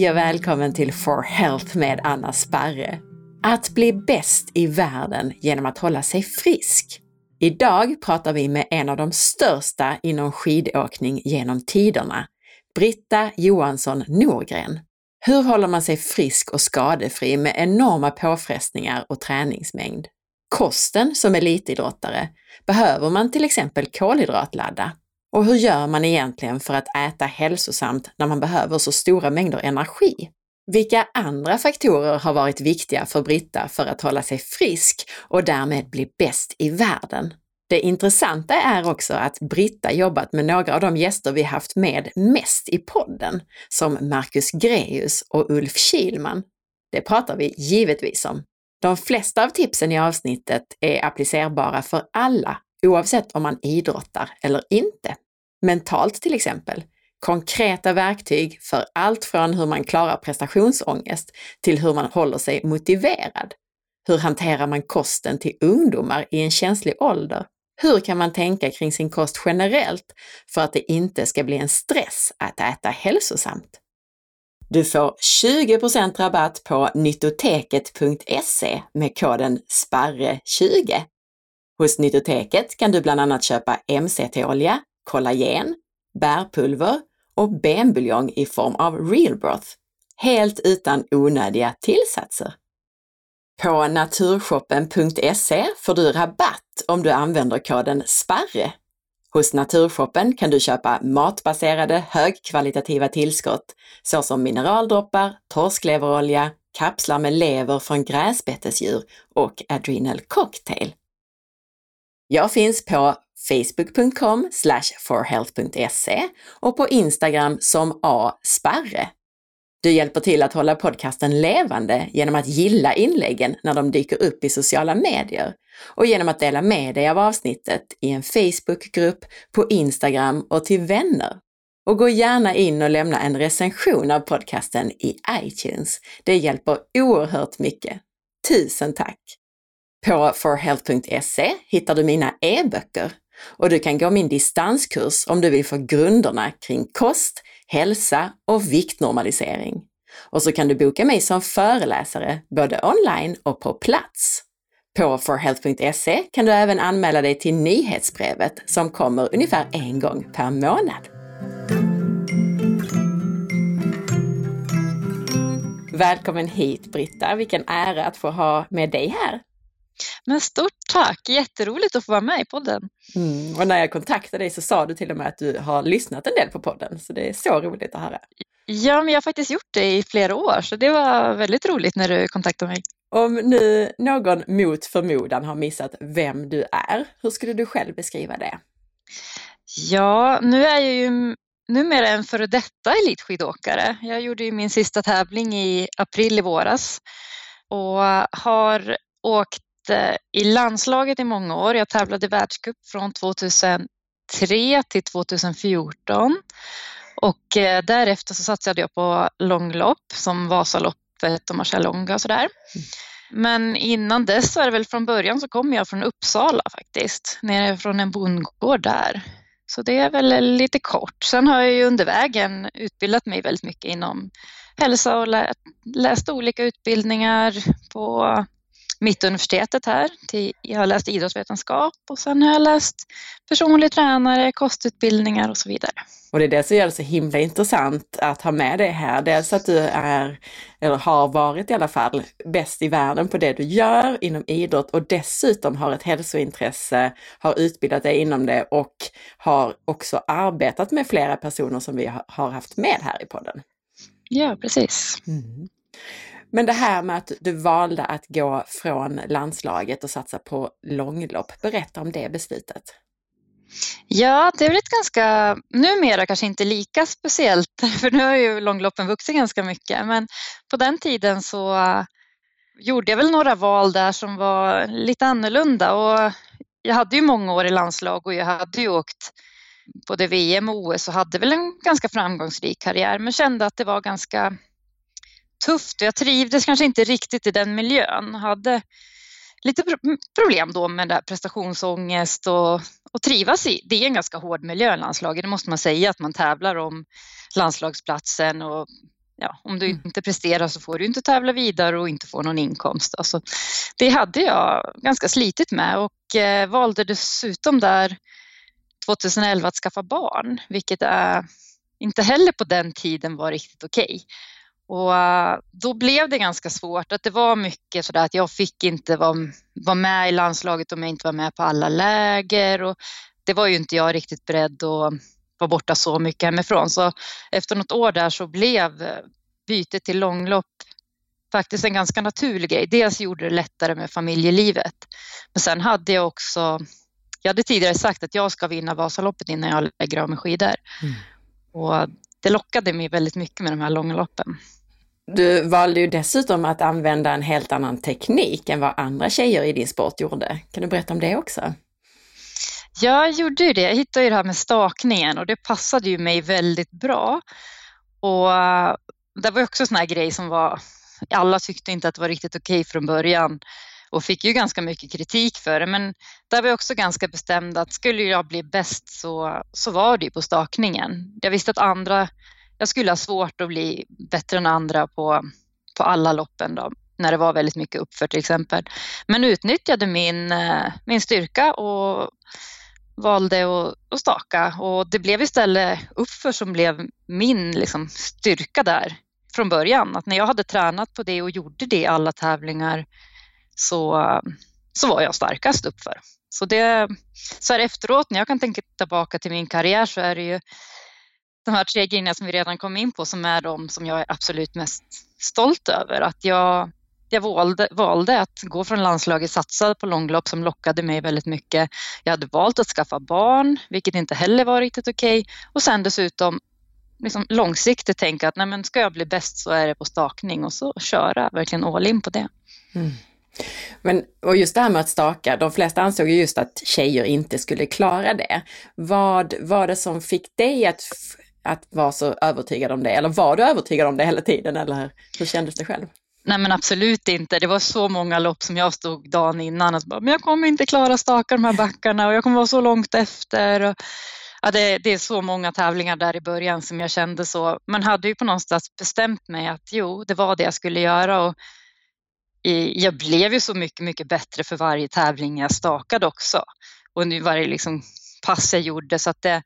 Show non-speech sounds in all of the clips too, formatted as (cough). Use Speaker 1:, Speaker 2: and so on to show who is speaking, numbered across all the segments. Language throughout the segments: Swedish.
Speaker 1: Hej och välkommen till For Health med Anna Sparre. Att bli bäst i världen genom att hålla sig frisk. Idag pratar vi med en av de största inom skidåkning genom tiderna, Britta Johansson Norgren. Hur håller man sig frisk och skadefri med enorma påfrestningar och träningsmängd? Kosten som elitidrottare, behöver man till exempel kolhydratladda? Och hur gör man egentligen för att äta hälsosamt när man behöver så stora mängder energi? Vilka andra faktorer har varit viktiga för Britta för att hålla sig frisk och därmed bli bäst i världen? Det intressanta är också att Britta jobbat med några av de gäster vi haft med mest i podden, som Marcus Greus och Ulf Kilman. Det pratar vi givetvis om. De flesta av tipsen i avsnittet är applicerbara för alla, oavsett om man idrottar eller inte. Mentalt till exempel. Konkreta verktyg för allt från hur man klarar prestationsångest till hur man håller sig motiverad. Hur hanterar man kosten till ungdomar i en känslig ålder? Hur kan man tänka kring sin kost generellt för att det inte ska bli en stress att äta hälsosamt? Du får 20% rabatt på nyttoteket.se med koden SPARRE20. Hos Nytoteket kan du bland annat köpa MCT-olja, kollagen, bärpulver och benbuljong i form av real broth, helt utan onödiga tillsatser. På naturshoppen.se får du rabatt om du använder koden SPARRE. Hos Naturshoppen kan du köpa matbaserade högkvalitativa tillskott såsom mineraldroppar, torskleverolja, kapslar med lever från gräsbettesdjur och Adrenal Cocktail. Jag finns på facebook.com forhealth.se och på Instagram som asparre. Du hjälper till att hålla podcasten levande genom att gilla inläggen när de dyker upp i sociala medier och genom att dela med dig av avsnittet i en Facebookgrupp, på Instagram och till vänner. Och gå gärna in och lämna en recension av podcasten i iTunes. Det hjälper oerhört mycket. Tusen tack! På forhealth.se hittar du mina e-böcker och du kan gå min distanskurs om du vill få grunderna kring kost, hälsa och viktnormalisering. Och så kan du boka mig som föreläsare både online och på plats. På forhealth.se kan du även anmäla dig till nyhetsbrevet som kommer ungefär en gång per månad. Välkommen hit Britta, vilken ära att få ha med dig här.
Speaker 2: Men stort tack, jätteroligt att få vara med i podden.
Speaker 1: Mm. Och när jag kontaktade dig så sa du till och med att du har lyssnat en del på podden, så det är så roligt att höra.
Speaker 2: Ja, men jag har faktiskt gjort det i flera år, så det var väldigt roligt när du kontaktade mig.
Speaker 1: Om nu någon mot förmodan har missat vem du är, hur skulle du själv beskriva det?
Speaker 2: Ja, nu är jag ju numera en före detta elitskidåkare. Jag gjorde ju min sista tävling i april i våras och har åkt Eh, i landslaget i många år. Jag tävlade i världscup från 2003 till 2014 och eh, därefter så satsade jag på långlopp som Vasaloppet och Marcialonga och sådär. Men innan dess så är det väl från början så kom jag från Uppsala faktiskt, nere från en bondgård där. Så det är väl lite kort. Sen har jag ju under vägen utbildat mig väldigt mycket inom hälsa och läst olika utbildningar på Mittuniversitetet här. Till, jag har läst idrottsvetenskap och sen har jag läst personlig tränare, kostutbildningar och så vidare.
Speaker 1: Och det är det som gör det så himla intressant att ha med dig här. Dels att du är, eller har varit i alla fall, bäst i världen på det du gör inom idrott och dessutom har ett hälsointresse, har utbildat dig inom det och har också arbetat med flera personer som vi har haft med här i podden.
Speaker 2: Ja, precis. Mm.
Speaker 1: Men det här med att du valde att gå från landslaget och satsa på långlopp, berätta om det beslutet.
Speaker 2: Ja, det är väl ett ganska, numera kanske inte lika speciellt, (laughs) för nu har ju långloppen vuxit ganska mycket, men på den tiden så gjorde jag väl några val där som var lite annorlunda och jag hade ju många år i landslag och jag hade ju åkt både VM och OS och hade väl en ganska framgångsrik karriär men kände att det var ganska tufft. Jag trivdes kanske inte riktigt i den miljön. Hade lite problem då med där prestationsångest och, och trivas i. Det är en ganska hård miljö, landslaget, det måste man säga, att man tävlar om landslagsplatsen och ja, om du mm. inte presterar så får du inte tävla vidare och inte få någon inkomst. Alltså, det hade jag ganska slitit med och eh, valde dessutom där 2011 att skaffa barn, vilket är, inte heller på den tiden var riktigt okej. Okay. Och uh, då blev det ganska svårt. Att det var mycket sådär att jag fick inte vara, vara med i landslaget om jag inte var med på alla läger. Och det var ju inte jag riktigt beredd att vara borta så mycket hemifrån. Så efter något år där så blev eh, bytet till långlopp faktiskt en ganska naturlig grej. Dels gjorde det lättare med familjelivet. Men sen hade jag också, jag hade tidigare sagt att jag ska vinna Vasaloppet innan jag lägger av med skidor. Mm. Och det lockade mig väldigt mycket med de här långa loppen.
Speaker 1: Du valde ju dessutom att använda en helt annan teknik än vad andra tjejer i din sport gjorde. Kan du berätta om det också?
Speaker 2: Jag gjorde ju det. Jag hittade ju det här med stakningen och det passade ju mig väldigt bra. Och eh, det var också en sån här grej som var, alla tyckte inte att det var riktigt okej okay från början och fick ju ganska mycket kritik för det. Men där var jag också ganska bestämd att skulle jag bli bäst så, så var det ju på stakningen. Jag visste att andra, jag skulle ha svårt att bli bättre än andra på, på alla loppen då, när det var väldigt mycket uppför till exempel. Men utnyttjade min, eh, min styrka och valde att, att staka och det blev istället uppför som blev min liksom, styrka där från början. Att när jag hade tränat på det och gjorde det i alla tävlingar så, så var jag starkast uppför. Så, det, så här efteråt, när jag kan tänka tillbaka till min karriär så är det ju de här tre grejerna som vi redan kom in på som är de som jag är absolut mest stolt över. Att jag jag valde, valde att gå från landslaget, satsa på långlopp som lockade mig väldigt mycket. Jag hade valt att skaffa barn, vilket inte heller var riktigt okej. Okay. Och sen dessutom liksom långsiktigt tänka att nej men ska jag bli bäst så är det på stakning och så köra verkligen all in på det. Mm.
Speaker 1: Men, och just det här med att staka, de flesta ansåg ju just att tjejer inte skulle klara det. Vad var det som fick dig att, att vara så övertygad om det? Eller var du övertygad om det hela tiden eller hur kändes det själv?
Speaker 2: Nej men absolut inte. Det var så många lopp som jag stod dagen innan och bara, men jag kommer inte klara staka de här backarna och jag kommer vara så långt efter. Och, ja, det, det, är så många tävlingar där i början som jag kände så. Men hade ju på någonstans bestämt mig att jo, det var det jag skulle göra. Och i, jag blev ju så mycket, mycket bättre för varje tävling jag stakade också. Och nu varje liksom pass jag gjorde så att det,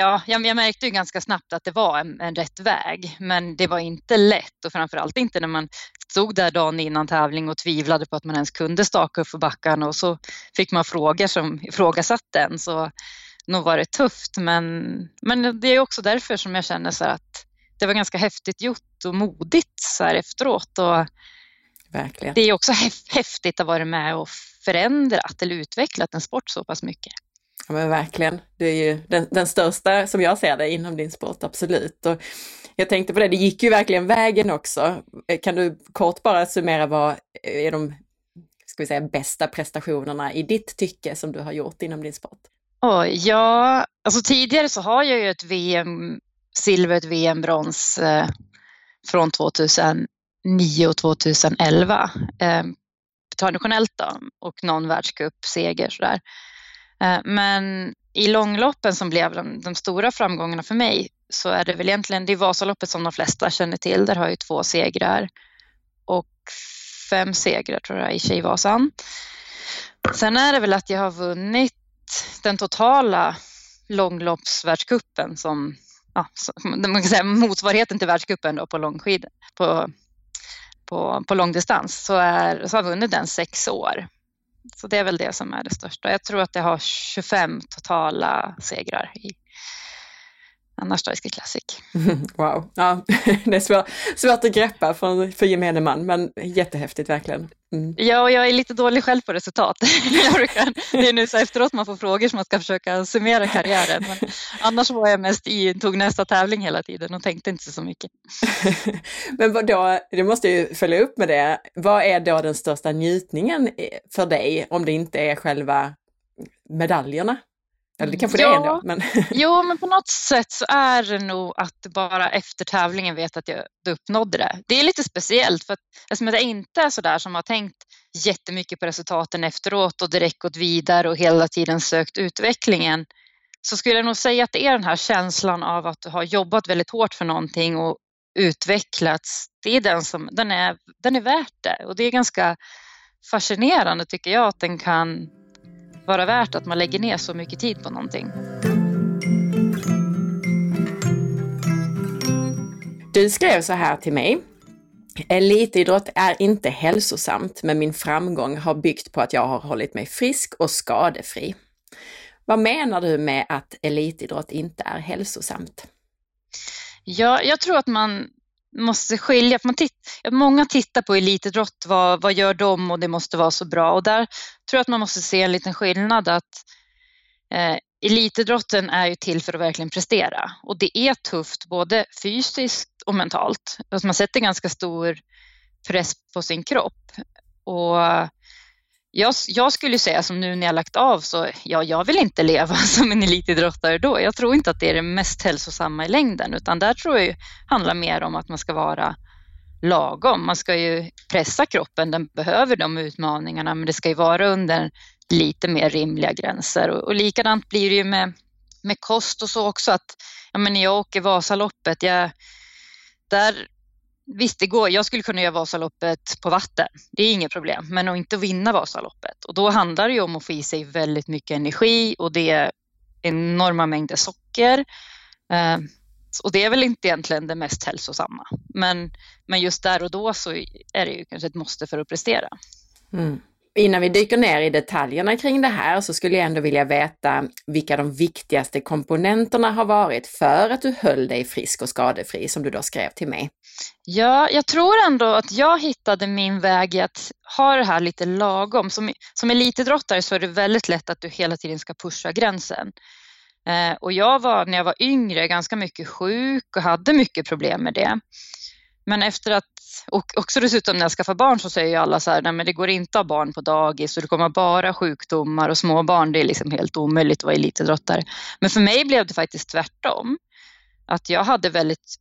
Speaker 2: Ja, jag, jag märkte ju ganska snabbt att det var en, en, rätt väg, men det var inte lätt och framförallt inte när man stod där dagen innan tävling och tvivlade på att man ens kunde staka upp för backarna och så fick man frågor som ifrågasatte en. Så nog var det tufft, men, men det är också därför som jag känner så att det var ganska häftigt gjort och modigt så här efteråt. Och
Speaker 1: Verkligen.
Speaker 2: Det är också häftigt att vara med och förändrat eller utvecklat en sport så pass mycket.
Speaker 1: Ja men verkligen, det är ju den, den, största som jag ser det inom din sport, absolut. Och jag tänkte på det, det gick ju verkligen vägen också. Eh, kan du kort bara summera vad är de ska vi säga, bästa prestationerna i ditt tycke som du har gjort inom din sport?
Speaker 2: Oh, ja, alltså tidigare så har jag ju ett VM, silver, ett VM-brons eh, från 2009 och 2011. Eh, traditionellt då, och någon världscupseger sådär. Eh, men i långloppen som blev de, de, stora framgångarna för mig så är det väl egentligen det är Vasaloppet som de flesta känner till. Där har jag ju två segrar och fem segrar tror jag i Tjejvasan. Sen är det väl att jag har vunnit den totala långloppsvärldscupen som ja, (laughs) man kan säga motsvarigheten till världscupen då på långskid på, på, på långdistans så, är, så har jag vunnit den sex år. Så det är väl det som är det största. Jag tror att jag har 25 totala segrar i Anastasiska Classic. (laughs)
Speaker 1: Wow, ja, (laughs) det är svår, svårt att greppa för, för gemene man, men jättehäftigt verkligen.
Speaker 2: Mm. Ja, och jag är lite dålig själv på resultat. (laughs) det är nu så efteråt man får frågor som man ska försöka summera karriären. Men annars var jag mest i, tog nästa tävling hela tiden och tänkte inte så mycket.
Speaker 1: men vad då, det måste ju följa upp med det. Vad är då den största njutningen för dig om det inte är själva medaljerna? Eller det kanske det är ändå. Men...
Speaker 2: jo, men på något sätt så är det nog att bara efter tävlingen vet att jag uppnådde det. Det är lite speciellt för att eftersom jag inte är sådär som har tänkt jättemycket på resultaten efteråt och direkt gått vidare och hela tiden sökt utvecklingen så skulle jag nog säga att det är den här känslan av att du har jobbat väldigt hårt för någonting och utvecklats, det är den som, den är, den är värt det. Och det är ganska fascinerande tycker jag att den kan vara värt att man lägger ner så mycket tid på någonting.
Speaker 1: Du skrev så här till mig. Elitidrott är inte hälsosamt, men min framgång har byggt på att jag har hållit mig frisk och skadefri. Vad menar du med att elitidrott inte är hälsosamt?
Speaker 2: Ja, jag tror att man måste skilja. Man titt, många tittar på elitidrott, vad, vad gör de och det måste vara så bra. Och där tror jag att man måste se en liten skillnad att eh, elitidrotten är ju till för att verkligen prestera och det är tufft både fysiskt och mentalt. Alltså man sätter ganska stor press på sin kropp. Och jag, jag skulle säga som nu när jag lagt av så ja, jag vill inte leva (laughs) som en elitidrottare då. Jag tror inte att det är det mest hälsosamma i längden utan där tror jag det handlar mer om att man ska vara lagom. Man ska ju pressa kroppen, den behöver de utmaningarna men det ska ju vara under lite mer rimliga gränser. Och, och likadant blir det ju med, med kost och så också att ja, men när jag åker Vasaloppet, jag, där Visst, det går. Jag skulle kunna göra Vasaloppet på vatten. Det är inget problem. Men att inte vinna Vasaloppet. Och då handlar det ju om att få i sig väldigt mycket energi och det är enorma mängder socker. Eh, och det är väl inte egentligen det mest hälsosamma. Men, men just där och då så är det ju kanske ett måste för att prestera.
Speaker 1: Mm. Innan vi dyker ner i detaljerna kring det här så skulle jag ändå vilja veta vilka de viktigaste komponenterna har varit för att du höll dig frisk och skadefri som du då skrev till mig.
Speaker 2: Ja, jag tror ändå att jag hittade min väg i att ha det här lite lagom. Som, som elitidrottare så är det väldigt lätt att du hela tiden ska pusha gränsen. Eh, och jag var när jag var yngre ganska mycket sjuk och hade mycket problem med det. Men efter att, och också dessutom när jag skaffade barn så säger ju alla så här, nej men det går inte att ha barn på dagis och det kommer bara sjukdomar och småbarn. det är liksom helt omöjligt att vara elitidrottare. Men för mig blev det faktiskt tvärtom. Att jag hade väldigt,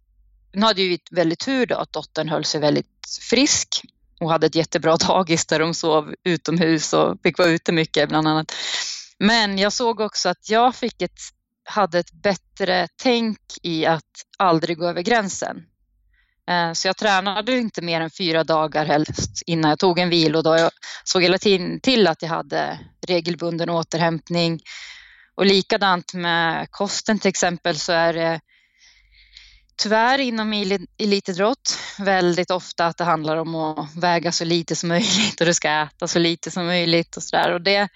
Speaker 2: nu hade ju väldigt tur då att dottern höll sig väldigt frisk och hade ett jättebra (laughs) dagis där de sov utomhus och fick vara ute mycket bland annat. Men jag såg också att jag fick ett, hade ett bättre tänk i att aldrig gå över gränsen. Eh, så jag tränade inte mer än fyra dagar helst innan jag tog en vilodag. Jag såg hela tiden till att jag hade regelbunden återhämtning. Och likadant med kosten till exempel så är det tyvärr inom elitidrott väldigt ofta att det handlar om att väga så lite som möjligt och du ska äta så lite som möjligt och sådär. Och det,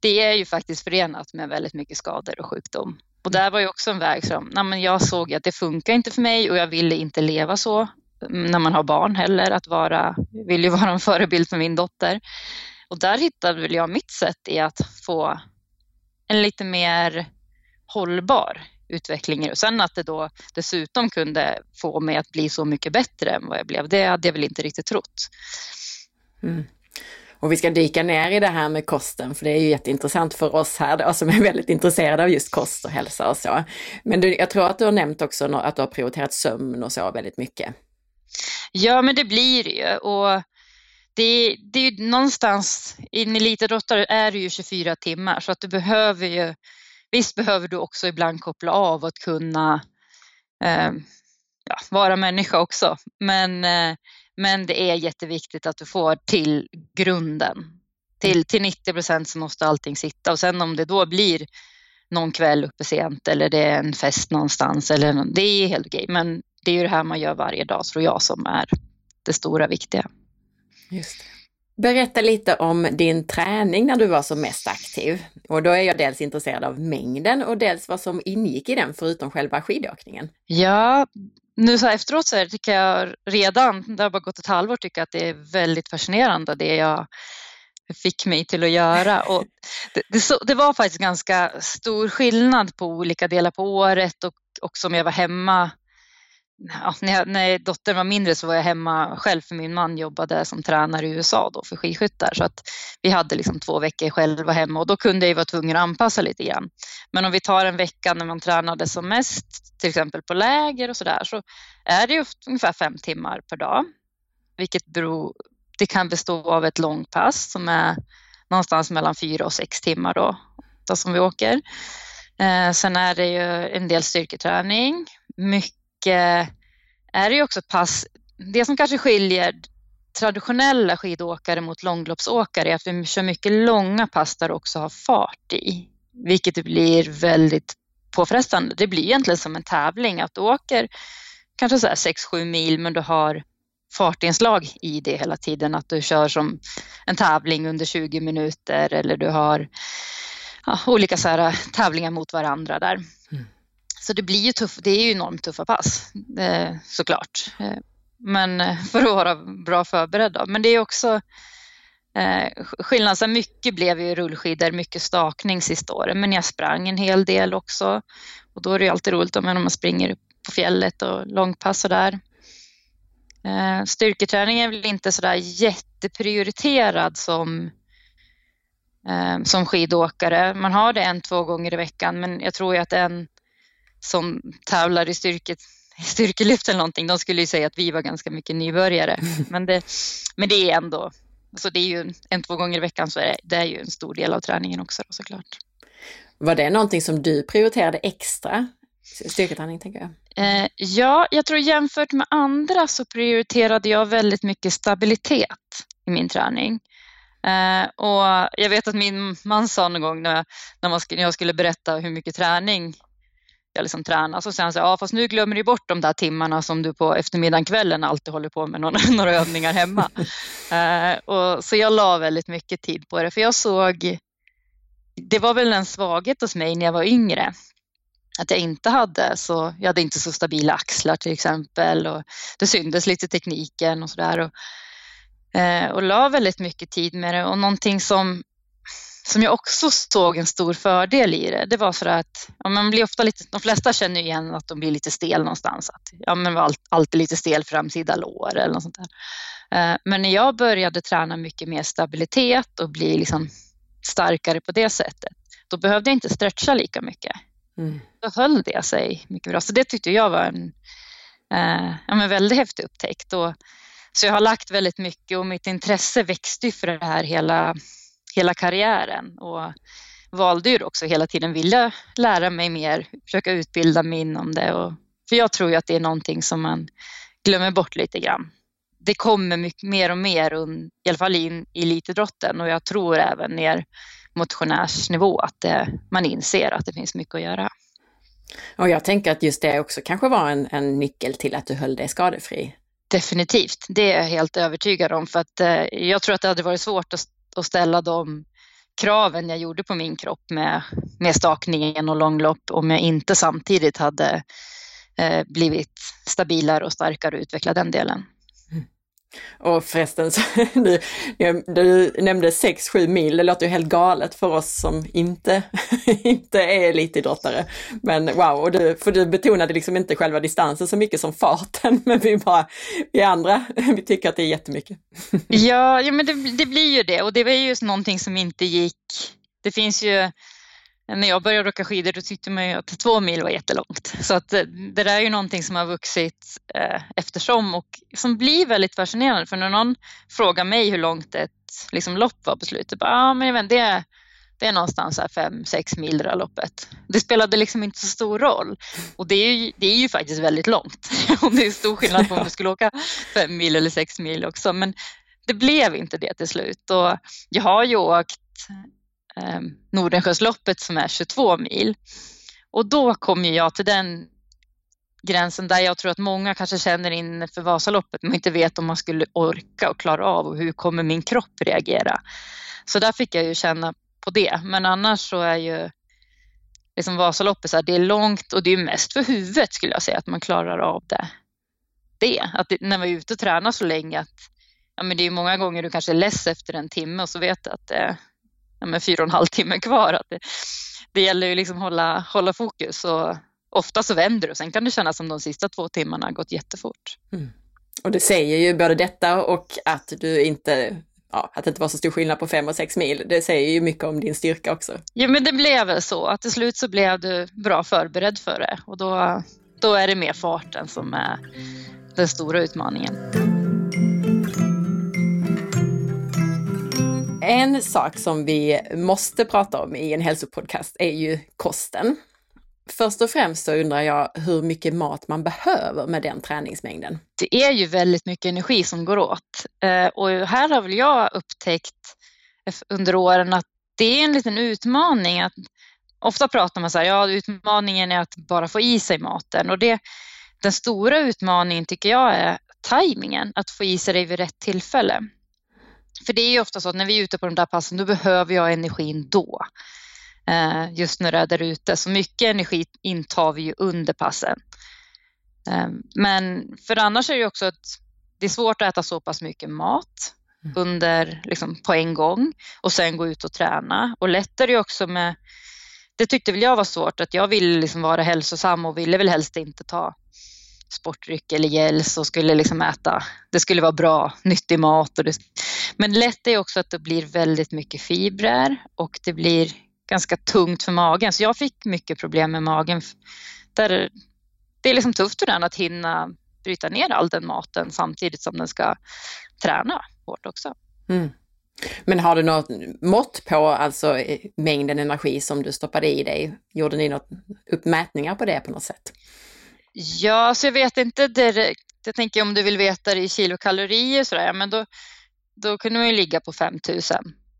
Speaker 2: det är ju faktiskt förenat med väldigt mycket skador och sjukdom. Och där var ju också en väg som, nej men jag såg att det funkar inte för mig och jag ville inte leva så när man har barn heller, att vara, vill ju vara en förebild för min dotter. Och där hittade väl jag mitt sätt i att få en lite mer hållbar utveckling. Och sen att det då dessutom kunde få mig att bli så mycket bättre än vad jag blev, det hade jag väl inte riktigt trott.
Speaker 1: Mm. Och vi ska dyka ner i det här med kosten, för det är ju jätteintressant för oss här då, som är väldigt intresserade av just kost och hälsa och så. Men du, jag tror att du har nämnt också att du har prioriterat sömn och så väldigt mycket.
Speaker 2: Ja, men det blir det ju. Och det, det är ju någonstans, i en elitidrottare är det ju 24 timmar så att du behöver ju, visst behöver du också ibland koppla av och kunna eh, ja, vara människa också. Men eh, men det är jätteviktigt att du får till grunden. Till, till 90 procent så måste allting sitta och sen om det då blir någon kväll uppe sent eller det är en fest någonstans eller det är helt okej. Men det är ju det här man gör varje dag tror jag som är det stora viktiga.
Speaker 1: Just det. Berätta lite om din träning när du var som mest aktiv. Och då är jag dels intresserad av mängden och dels vad som ingick i den förutom själva skidåkningen.
Speaker 2: Ja, nu så här efteråt så tycker jag redan, det har bara gått ett halvår, tycker jag att det är väldigt fascinerande det jag fick mig till att göra. Och det, det, så, det var faktiskt ganska stor skillnad på olika delar på året och också om jag var hemma ja, när, jag, när dottern var mindre så var jag hemma själv för min man jobbade som tränare i USA då för skidskyttar så att vi hade liksom två veckor själva hemma och då kunde jag vara tvungen att anpassa lite grann. Men om vi tar en vecka när man tränade som mest, till exempel på läger och sådär så är det ju ungefär fem timmar per dag, vilket beror, det kan bestå av ett långpass som är någonstans mellan fyra och sex timmar då, då som vi åker. Eh, sen är det ju en del styrketräning, mycket Eh, är det ju också pass, det som kanske skiljer traditionella skidåkare mot långloppsåkare är att vi kör mycket långa pass där också har fart i, vilket blir väldigt påfrestande. Det blir egentligen som en tävling att du åker kanske så 6-7 mil men du har fartinslag i det hela tiden, att du kör som en tävling under 20 minuter eller du har ja, olika så här, eh, tävlingar mot varandra där. Mm. Så det blir ju tufft, det är ju enormt tuffa pass eh, såklart. Eh, men eh, (laughs) för att vara bra förberedd då. Men det är också eh, skillnad, så mycket blev ju rullskidor, mycket stakning sista året, men jag sprang en hel del också. Och då är det ju alltid roligt om man springer på fjället och långpass och där. Eh, styrketräning är väl inte sådär jätteprioriterad som, eh, som skidåkare. Man har det en, två gånger i veckan, men jag tror ju att en som tävlar i styrket styrkelyft eller någonting, de skulle ju säga att vi var ganska mycket nybörjare. (laughs) Men det, men det är ändå, alltså det är ju en, två gånger i veckan så är det, det är ju en stor del av träningen också då, såklart.
Speaker 1: Var det någonting som du prioriterade extra? Styrketräning tänker jag.
Speaker 2: Eh, ja, jag tror jämfört med andra så prioriterade jag väldigt mycket stabilitet i min träning. Eh, och jag vet att min man sa någon gång när, när, man, när jag skulle berätta hur mycket träning jag liksom tränar. Så säger han så ja fast nu glömmer du bort de där timmarna som du på eftermiddagen kvällen alltid håller på med några, (laughs) några övningar hemma. uh, (laughs) och, så jag la väldigt mycket tid på det för jag såg, det var väl en svaghet hos mig när jag var yngre. Att jag inte hade så, jag hade inte så stabila axlar till exempel och det syntes lite tekniken och sådär. Och, uh, och la väldigt mycket tid med det och någonting som som jag också såg en stor fördel i det, det var så att ja, man blir ofta lite, de flesta känner igen att de blir lite stel någonstans. Att, ja, men var alltid lite stel framsida lår eller något sånt där. Eh, men när jag började träna mycket mer stabilitet och bli liksom starkare på det sättet, då behövde jag inte stretcha lika mycket. Mm. Då höll det sig mycket bra. Så det tyckte jag var en eh, ja, men väldigt häftig upptäckt. Och, så jag har lagt väldigt mycket och mitt intresse växte för det här hela hela karriären och valde ju också hela tiden vilja lära mig mer, försöka utbilda mig inom det. Och, för jag tror ju att det är någonting som man glömmer bort lite grann. Det kommer mycket, mer och mer, i alla fall in i elitidrotten och jag tror även ner motionärsnivå att det, man inser att det finns mycket att göra.
Speaker 1: Och jag tänker att just det också kanske var en, en nyckel till att du höll dig skadefri.
Speaker 2: Definitivt, det är jag helt övertygad om för att eh, jag tror att det hade varit svårt att och ställa de kraven jag gjorde på min kropp med, med stakningen och långlopp om jag inte samtidigt hade eh, blivit stabilare och starkare och utvecklat den delen.
Speaker 1: Och förresten, så, (laughs) du, du nämnde 6-7 mil, det låter ju helt galet för oss som inte, (laughs) inte är elitidrottare. Men wow, och du, för du betonade liksom inte själva distansen så mycket som farten, (laughs) men vi bara, vi andra, vi tycker att det är jättemycket.
Speaker 2: Ja, ja men det, det blir ju det och det var ju någonting som inte gick. Det finns ju när jag började åka skidor då tyckte man ju att två mil var jättelångt. Så att eh, det, där är ju någonting som har vuxit eh, eftersom och som blir väldigt fascinerande. För när någon frågar mig hur långt ett liksom, lopp var på slutet, bara, ah, men jag vet, det, är, det är någonstans här fem, sex mil det där loppet. Det spelade liksom inte så stor roll. Och det är ju, det är ju faktiskt väldigt långt. (laughs) och det är stor skillnad på om du skulle åka fem mil eller sex mil också. Men det blev inte det till slut. Och jag har ju åkt eh, Nordensjösloppet som är 22 mil. Och då kom jag till den gränsen där jag tror att många kanske känner in för Vasaloppet men inte vet om man skulle orka och klara av och hur kommer min kropp reagera. Så där fick jag ju känna på det. Men annars så är ju liksom Vasaloppet så här, det är långt och det är mest för huvudet skulle jag säga att man klarar av det. det. Att det, när man är ute och tränar så länge att ja, men det är många gånger du kanske är less efter en timme och så vet du att det, ja, men fyra och en halv timme kvar. Att det, det gäller ju liksom hålla, hålla fokus och ofta så vänder du. Sen kan det kännas som de sista två timmarna har gått jättefort. Mm.
Speaker 1: Och det säger ju både detta och att du inte ja, att det inte var så stor skillnad på fem och sex mil. Det säger ju mycket om din styrka också.
Speaker 2: Ja, men det blev väl så att till slut så blev du bra förberedd för det och då, då är det mer farten som är den stora utmaningen.
Speaker 1: En sak som vi måste prata om i en hälsopodcast är ju kosten. Först och främst så undrar jag hur mycket mat man behöver med den träningsmängden.
Speaker 2: Det är ju väldigt mycket energi som går åt eh, och här har väl jag upptäckt under åren att det är en liten utmaning. Att ofta pratar man så här, ja utmaningen är att bara få i sig maten och det, den stora utmaningen tycker jag är tajmingen, att få i sig det vid rätt tillfälle. För det är ju ofta så att när vi är ute på de där passen, då behöver jag energin då. Eh, just när du är där ute. Så mycket energi intar vi ju under passen. Eh, men för annars är det ju också att det är svårt att äta så pass mycket mat mm. under, liksom, på en gång och sen gå ut och träna. Och lätt är det också med, det tyckte väl jag var svårt, att jag ville liksom vara hälsosam och ville väl helst inte ta sportdryck eller gels och skulle liksom äta, det skulle vara bra, nyttig mat. Och det, men lätt är också att det blir väldigt mycket fibrer och det blir ganska tungt för magen. Så jag fick mycket problem med magen. Där det är liksom tufft för den att hinna bryta ner all den maten samtidigt som den ska träna hårt också. Mm.
Speaker 1: Men har du något mått på alltså mängden energi som du stoppade i dig? Gjorde ni något uppmätningar på det på något sätt?
Speaker 2: Ja, så jag vet inte direkt. Jag tänker om du vill veta det i kilokalorier så där, men då, då kunde man ju ligga på 5000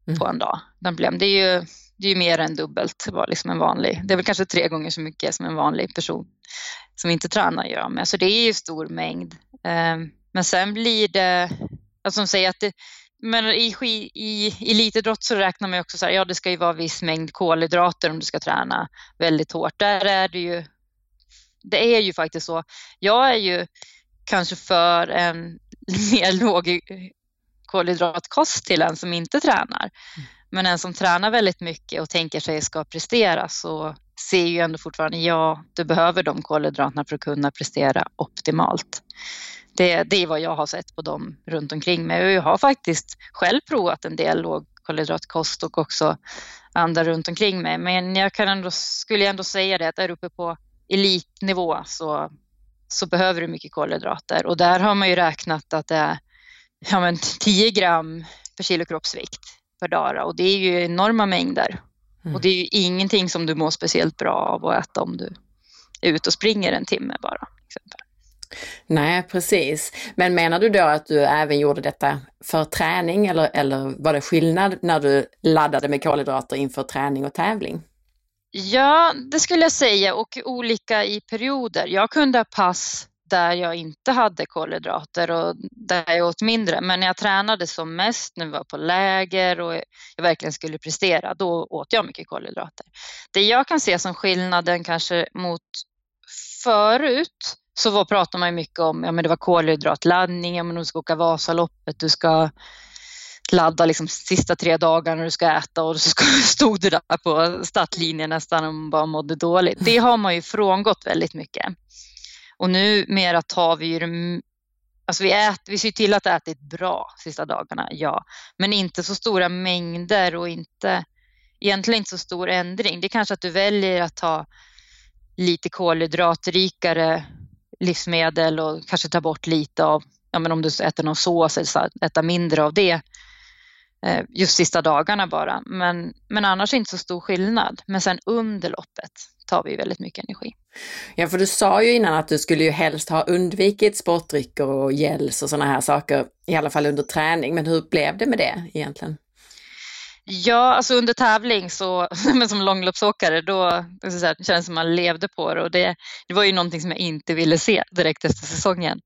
Speaker 2: mm. på en dag. Det är ju, det är ju mer än dubbelt vad liksom en vanlig, det är väl kanske tre gånger så mycket som en vanlig person som inte tränar gör med. Så det är ju stor mängd. Ehm, men sen blir det, alltså som säger att det, men i, i elitidrott så räknar man ju också så här, ja det ska ju vara viss mängd kolhydrater om du ska träna väldigt hårt. Där är det ju det är ju faktiskt så. Jag är ju kanske för en (laughs) mer låg kolhydratkost till en som inte tränar. Mm. Men en som tränar väldigt mycket och tänker sig ska prestera så ser ju ändå fortfarande, ja, du behöver de kolhydraterna för att kunna prestera optimalt. Det, det är vad jag har sett på dem runt omkring mig och jag har faktiskt själv provat en del lågkolhydratkost och också andra runt omkring mig. Men jag kan ändå, skulle ändå säga det att där uppe på elitnivå så, så behöver du mycket kolhydrater och där har man ju räknat att det är ja, men 10 gram per kilo kroppsvikt per dag och det är ju enorma mängder. Mm. Och det är ju ingenting som du mår speciellt bra av att äta om du är ute och springer en timme bara. Exempel.
Speaker 1: Nej, precis. Men menar du då att du även gjorde detta för träning eller, eller var det skillnad när du laddade med kolhydrater inför träning och tävling?
Speaker 2: Ja, det skulle jag säga och olika i perioder. Jag kunde ha pass där jag inte hade kolhydrater och där jag åt mindre. Men när jag tränade som mest, när vi var på läger och jag verkligen skulle prestera, då åt jag mycket kolhydrater. Det jag kan se som skillnaden kanske mot förut, så var, pratade man mycket om, ja men det var kolhydratladdning, ja men du ska åka Vasaloppet, du ska ladda liksom sista tre dagarna när du ska äta och så (laughs) stod du där på startlinjen nästan och bara mådde dåligt. Det har man ju frångått väldigt mycket. Och nu mera tar vi ju Alltså vi, äter, vi ser till att äta bra sista dagarna, ja. Men inte så stora mängder och inte, egentligen inte så stor ändring. Det är kanske att du väljer att ta lite kolhydratrikare livsmedel och kanske ta bort lite av, ja men om du äter någon sås, eller äta mindre av det just sista dagarna bara. Men, men annars inte så stor skillnad. Men sen under loppet tar vi väldigt mycket energi.
Speaker 1: Ja, för du sa ju innan att du skulle ju helst ha undvikit sportdrycker och gels och sådana här saker, i alla fall under träning. Men hur blev det med det egentligen?
Speaker 2: Ja, alltså under tävling så, (laughs) men som långloppsåkare, då det kändes det som man levde på det och det, det var ju någonting som jag inte ville se direkt efter säsongen.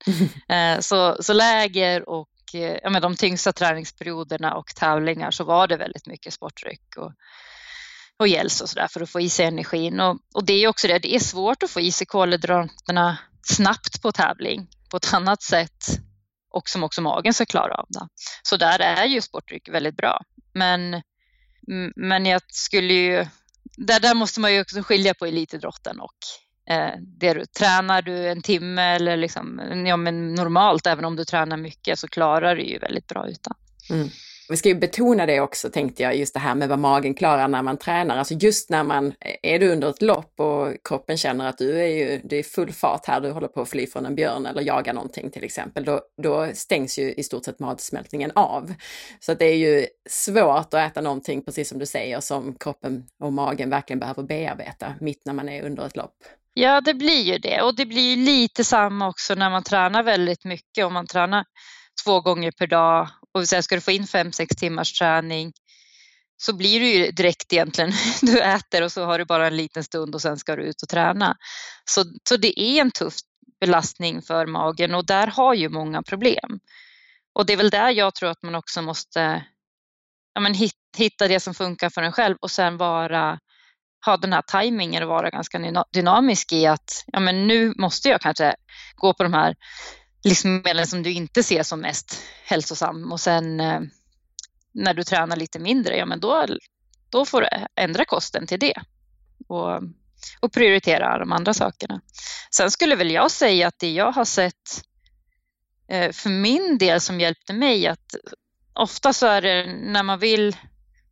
Speaker 2: Mm. (laughs) Så, så läger och Eh, Eh, ja, men de tyngsta träningsperioderna och tävlingar så var det väldigt mycket sportdryck och, och gels och sådär för att få i sig energin. Och, och det är också det, det är svårt att få i sig kolhydraterna snabbt på tävling på ett annat sätt och som också magen ska klara av. Det. Så där är ju sportdryck väldigt bra. Men, men jag skulle ju, där, där måste man ju också skilja på elitidrotten och Eh, det du, tränar du en timme eller liksom, ja, men normalt, även om du tränar mycket så klarar du ju väldigt bra utan. Mm.
Speaker 1: Vi ska ju betona det också tänkte jag, just det här med vad magen klarar när man tränar. Alltså just när man, eh, är du under ett lopp och kroppen känner att du är ju, det är full fart här, du håller på att fly från en björn eller jaga någonting till exempel, då, då stängs ju i stort sett matsmältningen av. Så att det är ju svårt att äta någonting, precis som du säger, som kroppen och magen verkligen behöver bearbeta mitt när man är under ett lopp.
Speaker 2: Ja, det blir ju det och det blir lite samma också när man tränar väldigt mycket. Om man tränar två gånger per dag och sen ska du få in fem, sex timmars träning så blir det ju direkt egentligen, (laughs) du äter och så har du bara en liten stund och sen ska du ut och träna. Så, så det är en tuff belastning för magen och där har ju många problem. Och det är väl där jag tror att man också måste ja, men hitta det som funkar för en själv och sen vara ha den här tajmingen och vara ganska dynamisk i att ja, men nu måste jag kanske gå på de här livsmedlen som du inte ser som mest hälsosam och sen eh, när du tränar lite mindre, ja men då, då får du ändra kosten till det och, och prioritera de andra sakerna. Sen skulle väl jag säga att det jag har sett eh, för min del som hjälpte mig att ofta så är det när man vill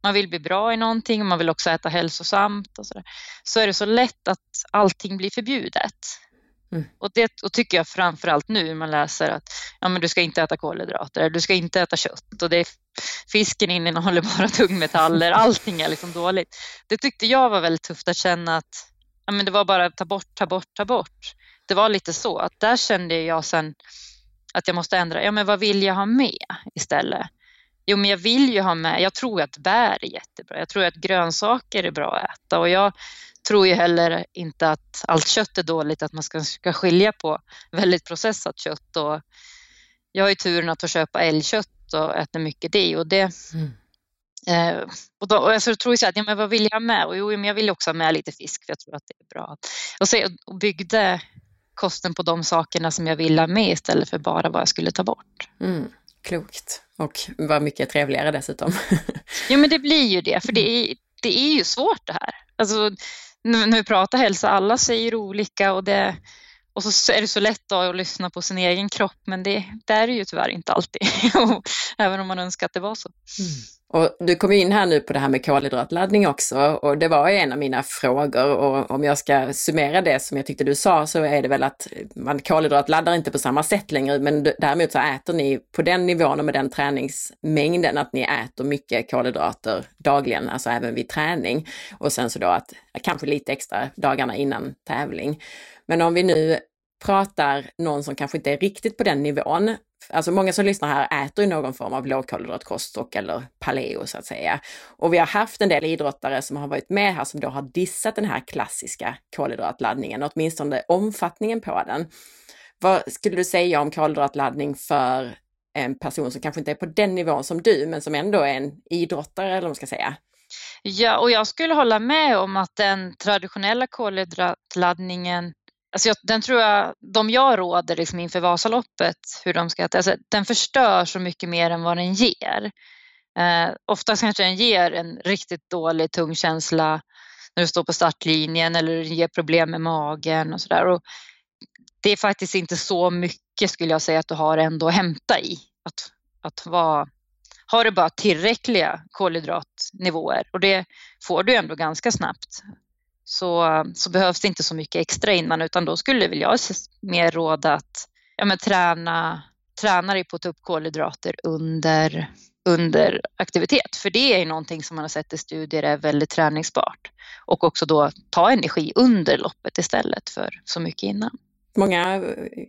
Speaker 2: man vill bli bra i någonting och man vill också äta hälsosamt och så, där, så är det så lätt att allting blir förbjudet. Mm. Och det och tycker jag framförallt nu när man läser att ja, men du ska inte äta kolhydrater, du ska inte äta kött och det är, fisken innehåller bara (laughs) tungmetaller, allting är liksom dåligt. Det tyckte jag var väldigt tufft att känna att ja, men det var bara ta bort, ta bort, ta bort. Det var lite så att där kände jag sen att jag måste ändra, ja men vad vill jag ha med istället? Jo, men jag vill ju ha med, jag tror att bär är jättebra. Jag tror att grönsaker är bra att äta och jag tror ju heller inte att allt kött är dåligt, att man ska, ska skilja på väldigt processat kött och jag har ju turen att få köpa älgkött och äta mycket det och det mm. Eh, och då, och jag tror så att, ja, men vad vill jag ha med? Och jo, men jag vill också ha med lite fisk för jag tror att det är bra. Och, så, och byggde kosten på de sakerna som jag ville ha med istället för bara vad jag skulle ta bort.
Speaker 1: Mm. Klokt. Och vad mycket trevligare dessutom. (laughs)
Speaker 2: ja men det blir ju det, för det är, det är ju svårt det här. Alltså, när vi pratar hälsa, alla säger olika och, det, och så är det så lätt att lyssna på sin egen kropp men det, det är det ju tyvärr inte alltid, (laughs) även om man önskar att det var så. Mm.
Speaker 1: Och du kom in här nu på det här med kolhydratladdning också och det var en av mina frågor och om jag ska summera det som jag tyckte du sa så är det väl att man kolhydratladdar inte på samma sätt längre men däremot så äter ni på den nivån och med den träningsmängden att ni äter mycket kolhydrater dagligen, alltså även vid träning. Och sen så då att kanske lite extra dagarna innan tävling. Men om vi nu pratar någon som kanske inte är riktigt på den nivån, Alltså många som lyssnar här äter ju någon form av lågkolhydratkost och eller paleo så att säga. Och vi har haft en del idrottare som har varit med här som då har dissat den här klassiska kolhydratladdningen, åtminstone omfattningen på den. Vad skulle du säga om kolhydratladdning för en person som kanske inte är på den nivån som du, men som ändå är en idrottare eller vad man ska säga?
Speaker 2: Ja, och jag skulle hålla med om att den traditionella kolhydratladdningen Alltså jag, den tror jag, de jag råder liksom inför Vasaloppet, hur de ska alltså den förstör så mycket mer än vad den ger. Eh, oftast kanske den ger en riktigt dålig tung känsla när du står på startlinjen eller ger problem med magen och sådär. Det är faktiskt inte så mycket skulle jag säga att du har ändå att hämta i. Att, att vara, har du bara tillräckliga kolhydratnivåer och det får du ändå ganska snabbt så, så behövs det inte så mycket extra innan utan då skulle väl jag mer råda att ja, men träna, träna dig på att ta upp kolhydrater under, under aktivitet. För det är ju någonting som man har sett i studier är väldigt träningsbart. Och också då ta energi under loppet istället för så mycket innan.
Speaker 1: Många eh,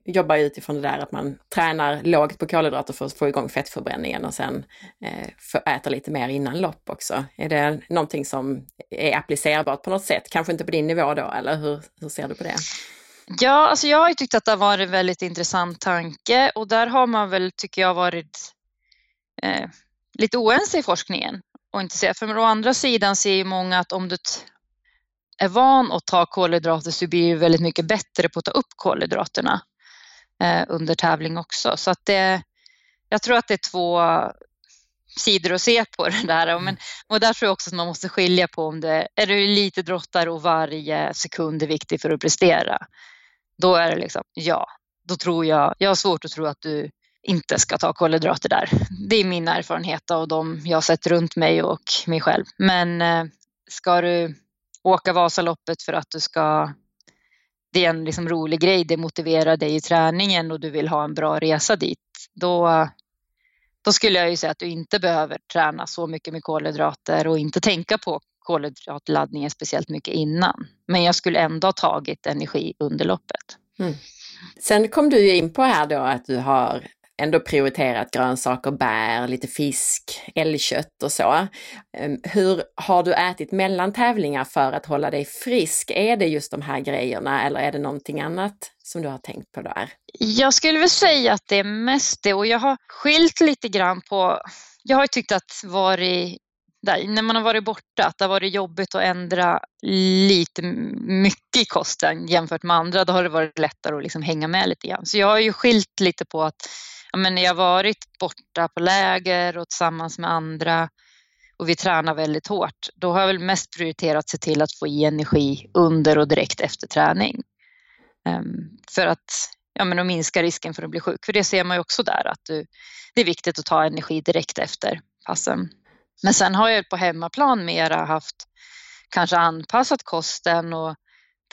Speaker 1: jobbar utifrån det där att man tränar lågt på kolhydrater för att få igång fettförbränningen och sen eh, äter lite mer innan lopp också. Är det någonting som är applicerbart på något sätt? Kanske inte på din nivå då, eller hur, hur ser du på det?
Speaker 2: Ja, alltså jag har tyckt att det har varit en väldigt intressant tanke och där har man väl, tycker jag, varit eh, lite oense i forskningen. Och inte se, för å andra sidan ser ju många att om du är van att ta kolhydrater så blir du väldigt mycket bättre på att ta upp kolhydraterna eh, under tävling också. Så att det, jag tror att det är två sidor att se på det där. Men, mm. och där tror jag också att man måste skilja på om det är du elitidrottare och varje sekund är viktig för att prestera. Då är det liksom, ja, då tror jag, jag har svårt att tro att du inte ska ta kolhydrater där. Det är min erfarenhet av de jag sett runt mig och mig själv. Men eh, ska du åka Vasaloppet för att du ska det är en liksom rolig grej, det motiverar dig i träningen och du vill ha en bra resa dit, då, då skulle jag ju säga att du inte behöver träna så mycket med kolhydrater och inte tänka på kolhydratladdningen speciellt mycket innan. Men jag skulle ändå ha tagit energi under loppet. Mm.
Speaker 1: Sen kom du ju in på här då att du har ändå prioriterat grönsaker, bär, lite fisk, älgkött och så. Ehm, hur har du ätit mellan tävlingar för att hålla dig frisk? Är det just de här grejerna eller är det någonting annat som du har tänkt på där?
Speaker 2: Jag skulle väl säga att det är mest det och jag har skilt lite grann på jag har tyckt att varit där, när man har varit borta, att det har varit jobbigt att ändra lite mycket i kosten jämfört med andra, då har det varit lättare att liksom hänga med lite grann. Så jag har ju skilt lite på att men när jag varit borta på läger och tillsammans med andra och vi tränar väldigt hårt, då har jag väl mest prioriterat att se till att få i energi under och direkt efter träning. Um, för att, ja, men att minska risken för att bli sjuk. För det ser man ju också där att du, det är viktigt att ta energi direkt efter passen. Men sen har jag på hemmaplan mera haft kanske anpassat kosten och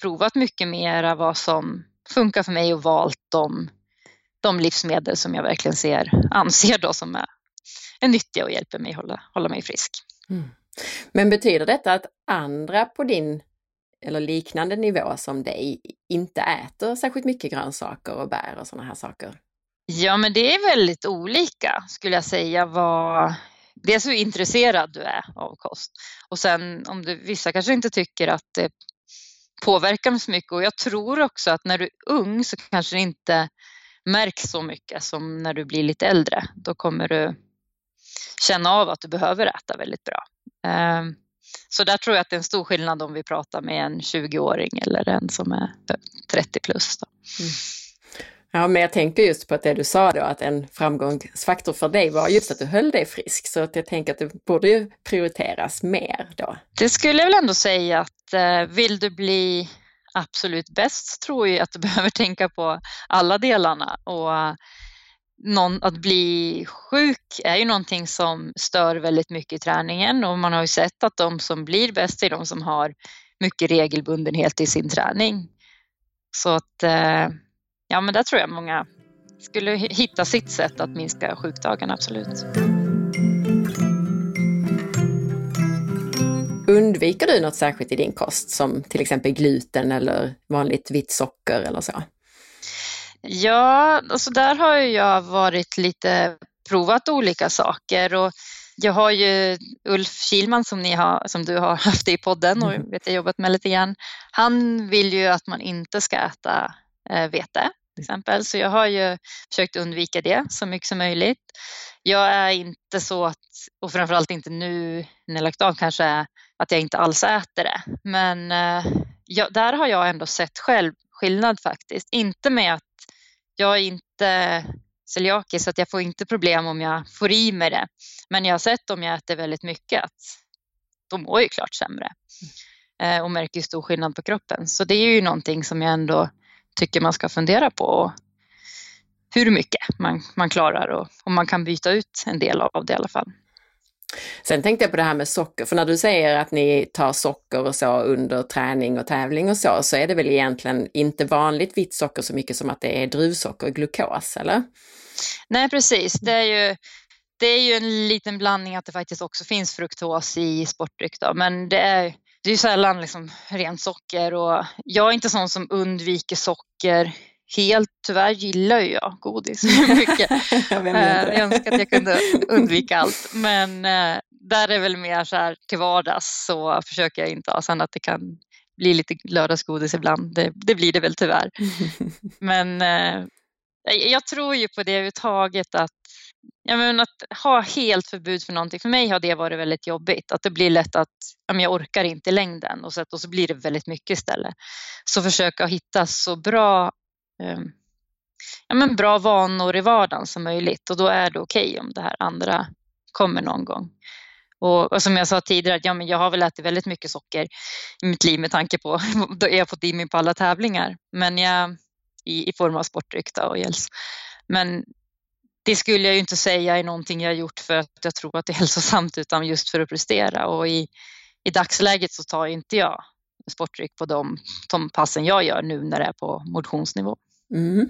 Speaker 2: provat mycket mera vad som funkar för mig och valt de, de livsmedel som jag verkligen ser, anser då som är, är nyttiga och hjälper mig hålla, hålla mig frisk. Mm.
Speaker 1: Men betyder detta att andra på din eller liknande nivå som dig inte äter särskilt mycket grönsaker och bär och sådana här saker?
Speaker 2: Ja, men det är väldigt olika skulle jag säga vad dels hur intresserad du är av kost och sen om du, vissa kanske inte tycker att det påverkar så mycket och jag tror också att när du är ung så kanske det inte märks så mycket som när du blir lite äldre. Då kommer du känna av att du behöver äta väldigt bra. Ehm, så där tror jag att det är en stor skillnad om vi pratar med en 20-åring eller en som är 30 plus. Mm.
Speaker 1: Ja, men jag tänker just på att det du sa då, att en framgångsfaktor för dig var just att du höll dig frisk. Så att jag tänker att det borde ju prioriteras mer då.
Speaker 2: Det skulle jag väl ändå säga att eh, vill du bli absolut bäst tror jag att du (laughs) behöver tänka på alla delarna. Och eh, någon, att bli sjuk är ju någonting som stör väldigt mycket i träningen och man har ju sett att de som blir bäst är de som har mycket regelbundenhet i sin träning. Så att eh, ja, men där tror jag många skulle hitta sitt sätt att minska sjukdagen absolut.
Speaker 1: Undviker du något särskilt i din kost som till exempel gluten eller vanligt vitt socker eller så?
Speaker 2: Ja, alltså där har jag varit lite provat olika saker och jag har ju Ulf Kilman som, ni har, som du har (laughs) haft i podden och mm. vet jag jobbat med lite grann. Han vill ju att man inte ska äta eh, vete till exempel. Så jag har ju försökt undvika det så mycket som möjligt. Jag är inte så att, och framförallt inte nu när jag lagt av kanske, att jag inte alls äter det. Men eh, jag, där har jag ändå sett själv skillnad faktiskt. Inte med att jag är inte celiakis så att jag får inte problem om jag får i mig det. Men jag har sett om jag äter väldigt mycket att då mår ju klart sämre eh, och märker stor skillnad på kroppen. Så det är ju någonting som jag ändå tycker man ska fundera på hur mycket man, man klarar och om man kan byta ut en del av det i alla fall.
Speaker 1: Sen tänkte jag på det här med socker, för när du säger att ni tar socker och så under träning och tävling och så, så är det väl egentligen inte vanligt vitt socker så mycket som att det är druvsocker, och glukos, eller?
Speaker 2: Nej, precis. Det är ju, det är ju en liten blandning att det faktiskt också finns fruktos i sportdryck, då, men det är det är ju sällan liksom rent socker och jag är inte sån som undviker socker helt. Tyvärr gillar ju jag godis (laughs) mycket. jag, jag önskar att jag kunde undvika allt. Men eh, där är väl mer så här till vardags så försöker jag inte ha. Sen att det kan bli lite lördagsgodis ibland, det, det blir det väl tyvärr. (laughs) Men eh, jag tror ju på det överhuvudtaget att ja, men att ha helt förbud för någonting, för mig har det varit väldigt jobbigt. Att det blir lätt att ja, men jag orkar inte i längden och så, och så blir det väldigt mycket istället. Så försöka hitta så bra, eh, Eh, ja, men bra vanor i vardagen som möjligt och då är det okej okay om det här andra kommer någon gång. Och, och, som jag sa tidigare, ja, men jag har väl ätit väldigt mycket socker i mitt liv med tanke på (laughs) då jag fått i mig på alla tävlingar. Men jag, i, i form av sportdryck och gels. Men det skulle jag ju inte säga är någonting jag gjort för att jag tror att det är (laughs) hälsosamt utan just för att prestera och i, i dagsläget så tar inte jag sportdryck på de, de passen jag gör nu när det är på motionsnivå.
Speaker 1: Mm.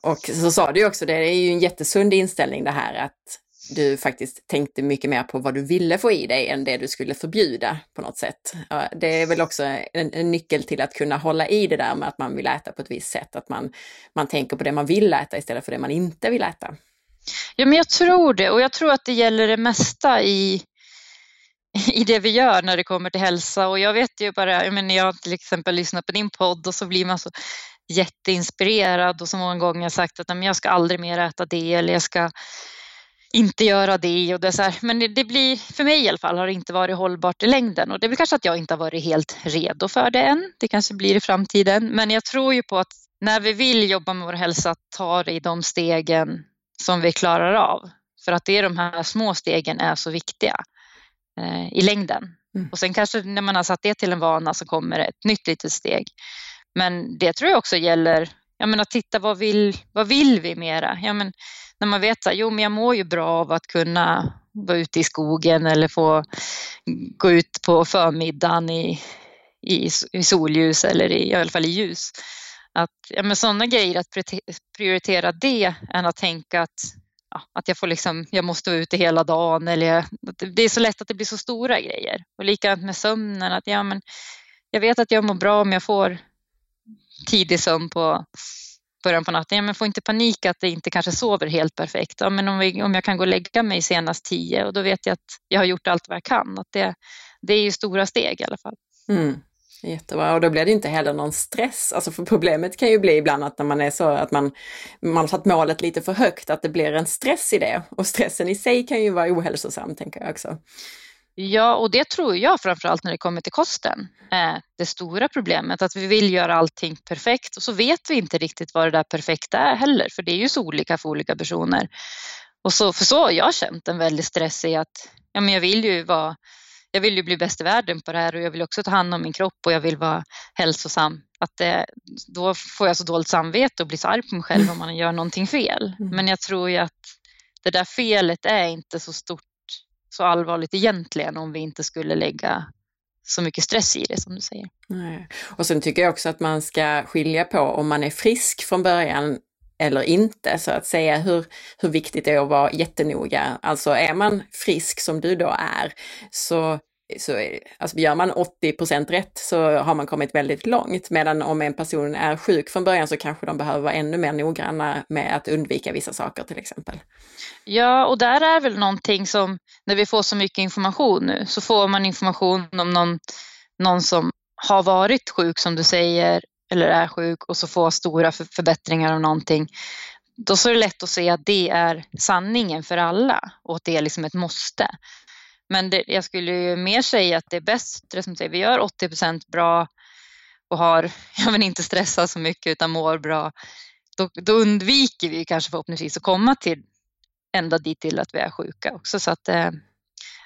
Speaker 1: Och så sa du också, det är ju en jättesund inställning det här att du faktiskt tänkte mycket mer på vad du ville få i dig än det du skulle förbjuda på något sätt. Det är väl också en, en, nyckel till att kunna hålla i det där med att man vill äta på ett visst sätt, att man, man tänker på det man vill äta istället för det man inte vill äta.
Speaker 2: Ja, men jag tror det och jag tror att det gäller det mesta i, i det vi gör när det kommer till hälsa och jag vet ju bara, jag menar jag till exempel lyssnar på din podd och så blir man så jätteinspirerad och så många gånger sagt att jag ska aldrig mer äta det eller jag ska inte göra det och det så här. Men det, det, blir, för mig i alla fall, har det inte varit hållbart i längden och det är väl kanske att jag inte har varit helt redo för det än. Det kanske blir i framtiden, men jag tror ju på att när vi vill jobba med vår hälsa, ta det i de stegen som vi klarar av. För att det är de här små stegen är så viktiga eh, i längden. Mm. Och sen kanske när man har satt det till en vana så kommer det ett nytt litet steg. Men det tror jag också gäller, jag menar titta vad vill, vad vill vi mera? Ja, men, när man vet att jo, men jag mår ju bra av att kunna vara ute i skogen eller få gå ut på förmiddagen i, i, i solljus eller i, i alla fall i ljus. Att, ja, men sådana grejer, att prioritera det än att tänka att, ja, att jag, får liksom, jag måste vara ute hela dagen. Eller jag, det är så lätt att det blir så stora grejer. Och likadant med sömnen. Att, ja, men jag vet att jag mår bra om jag får tidig sömn på början på natten. Ja, men få inte panik att det inte kanske sover helt perfekt. Ja, men om, vi, om jag kan gå och lägga mig senast tio och då vet jag att jag har gjort allt vad jag kan. Att det, det är ju stora steg i alla fall.
Speaker 1: Mm. Jättebra, och då blir det inte heller någon stress. Alltså för problemet kan ju bli ibland att när man är så att man, man har satt målet lite för högt, att det blir en stress i det. Och stressen i sig kan ju vara ohälsosam, tänker jag också.
Speaker 2: Ja, och det tror jag framförallt när det kommer till kosten är det stora problemet. Att vi vill göra allting perfekt och så vet vi inte riktigt vad det där perfekta är heller, för det är ju så olika för olika personer. Och så, för så har jag känt en väldig stress i att ja, men jag vill ju vara jag vill ju bli bäst i världen på det här och jag vill också ta hand om min kropp och jag vill vara hälsosam. Att det, då får jag så dåligt samvete och blir så arg på mig själv om man gör någonting fel. Mm. Men jag tror ju att det där felet är inte så stort så allvarligt egentligen om vi inte skulle lägga så mycket stress i det som du säger.
Speaker 1: Nej. Och sen tycker jag också att man ska skilja på om man är frisk från början eller inte, så att säga hur, hur viktigt det är att vara jättenoga. Alltså är man frisk som du då är, så så är, alltså gör man 80% rätt så har man kommit väldigt långt. Medan om en person är sjuk från början så kanske de behöver vara ännu mer noggranna med att undvika vissa saker till exempel.
Speaker 2: Ja, och där är väl någonting som, när vi får så mycket information nu, så får man information om någon, någon som har varit sjuk som du säger, eller är sjuk och så får stora förbättringar av någonting. Då så är det lätt att se att det är sanningen för alla och att det är liksom ett måste. Men det, jag skulle ju mer säga att det är bättre som säger, vi gör 80% bra och har, (laughs) jag vill inte stressa så mycket utan mår bra. Då, då undviker vi kanske förhoppningsvis att komma till ända dit till att vi är sjuka också. Så att eh,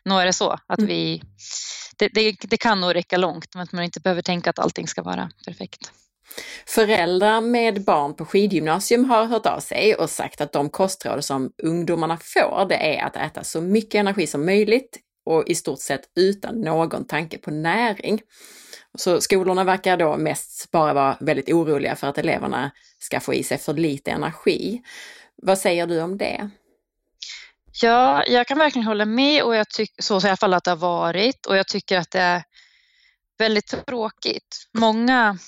Speaker 2: nog är det så att mm. vi, det, det, det, kan nog räcka långt men att man inte behöver tänka att allting ska vara perfekt.
Speaker 1: Föräldrar med barn på skidgymnasium har hört av sig och sagt att de kostråd som ungdomarna får det är att äta så mycket energi som möjligt och i stort sett utan någon tanke på näring. Så skolorna verkar då mest bara vara väldigt oroliga för att eleverna ska få i sig för lite energi. Vad säger du om det?
Speaker 2: Ja, jag kan verkligen hålla med och jag tycker så i alla fall att det har varit och jag tycker att det är väldigt tråkigt. Många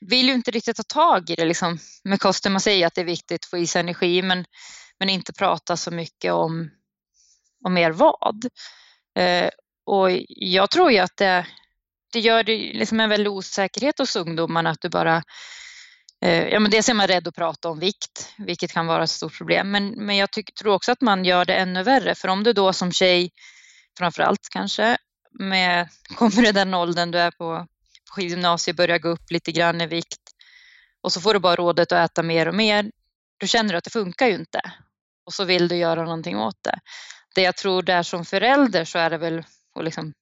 Speaker 2: vill ju inte riktigt ta tag i det liksom, med kosten. Man säger att det är viktigt att få i sig energi men, men inte prata så mycket om och mer vad. Eh, och jag tror ju att det, det gör det liksom en väldig osäkerhet hos ungdomarna att du bara eh, Ja, men dels är man rädd att prata om vikt, vilket kan vara ett stort problem. Men, men jag tyck, tror också att man gör det ännu värre. För om du då som tjej, framför allt kanske, med, (laughs) kommer i den åldern du är på, på skidgymnasiet, börjar gå upp lite grann i vikt och så får du bara rådet att äta mer och mer. Du känner att det funkar ju inte och så vill du göra någonting åt det det jag tror där som förälder så är det väl att liksom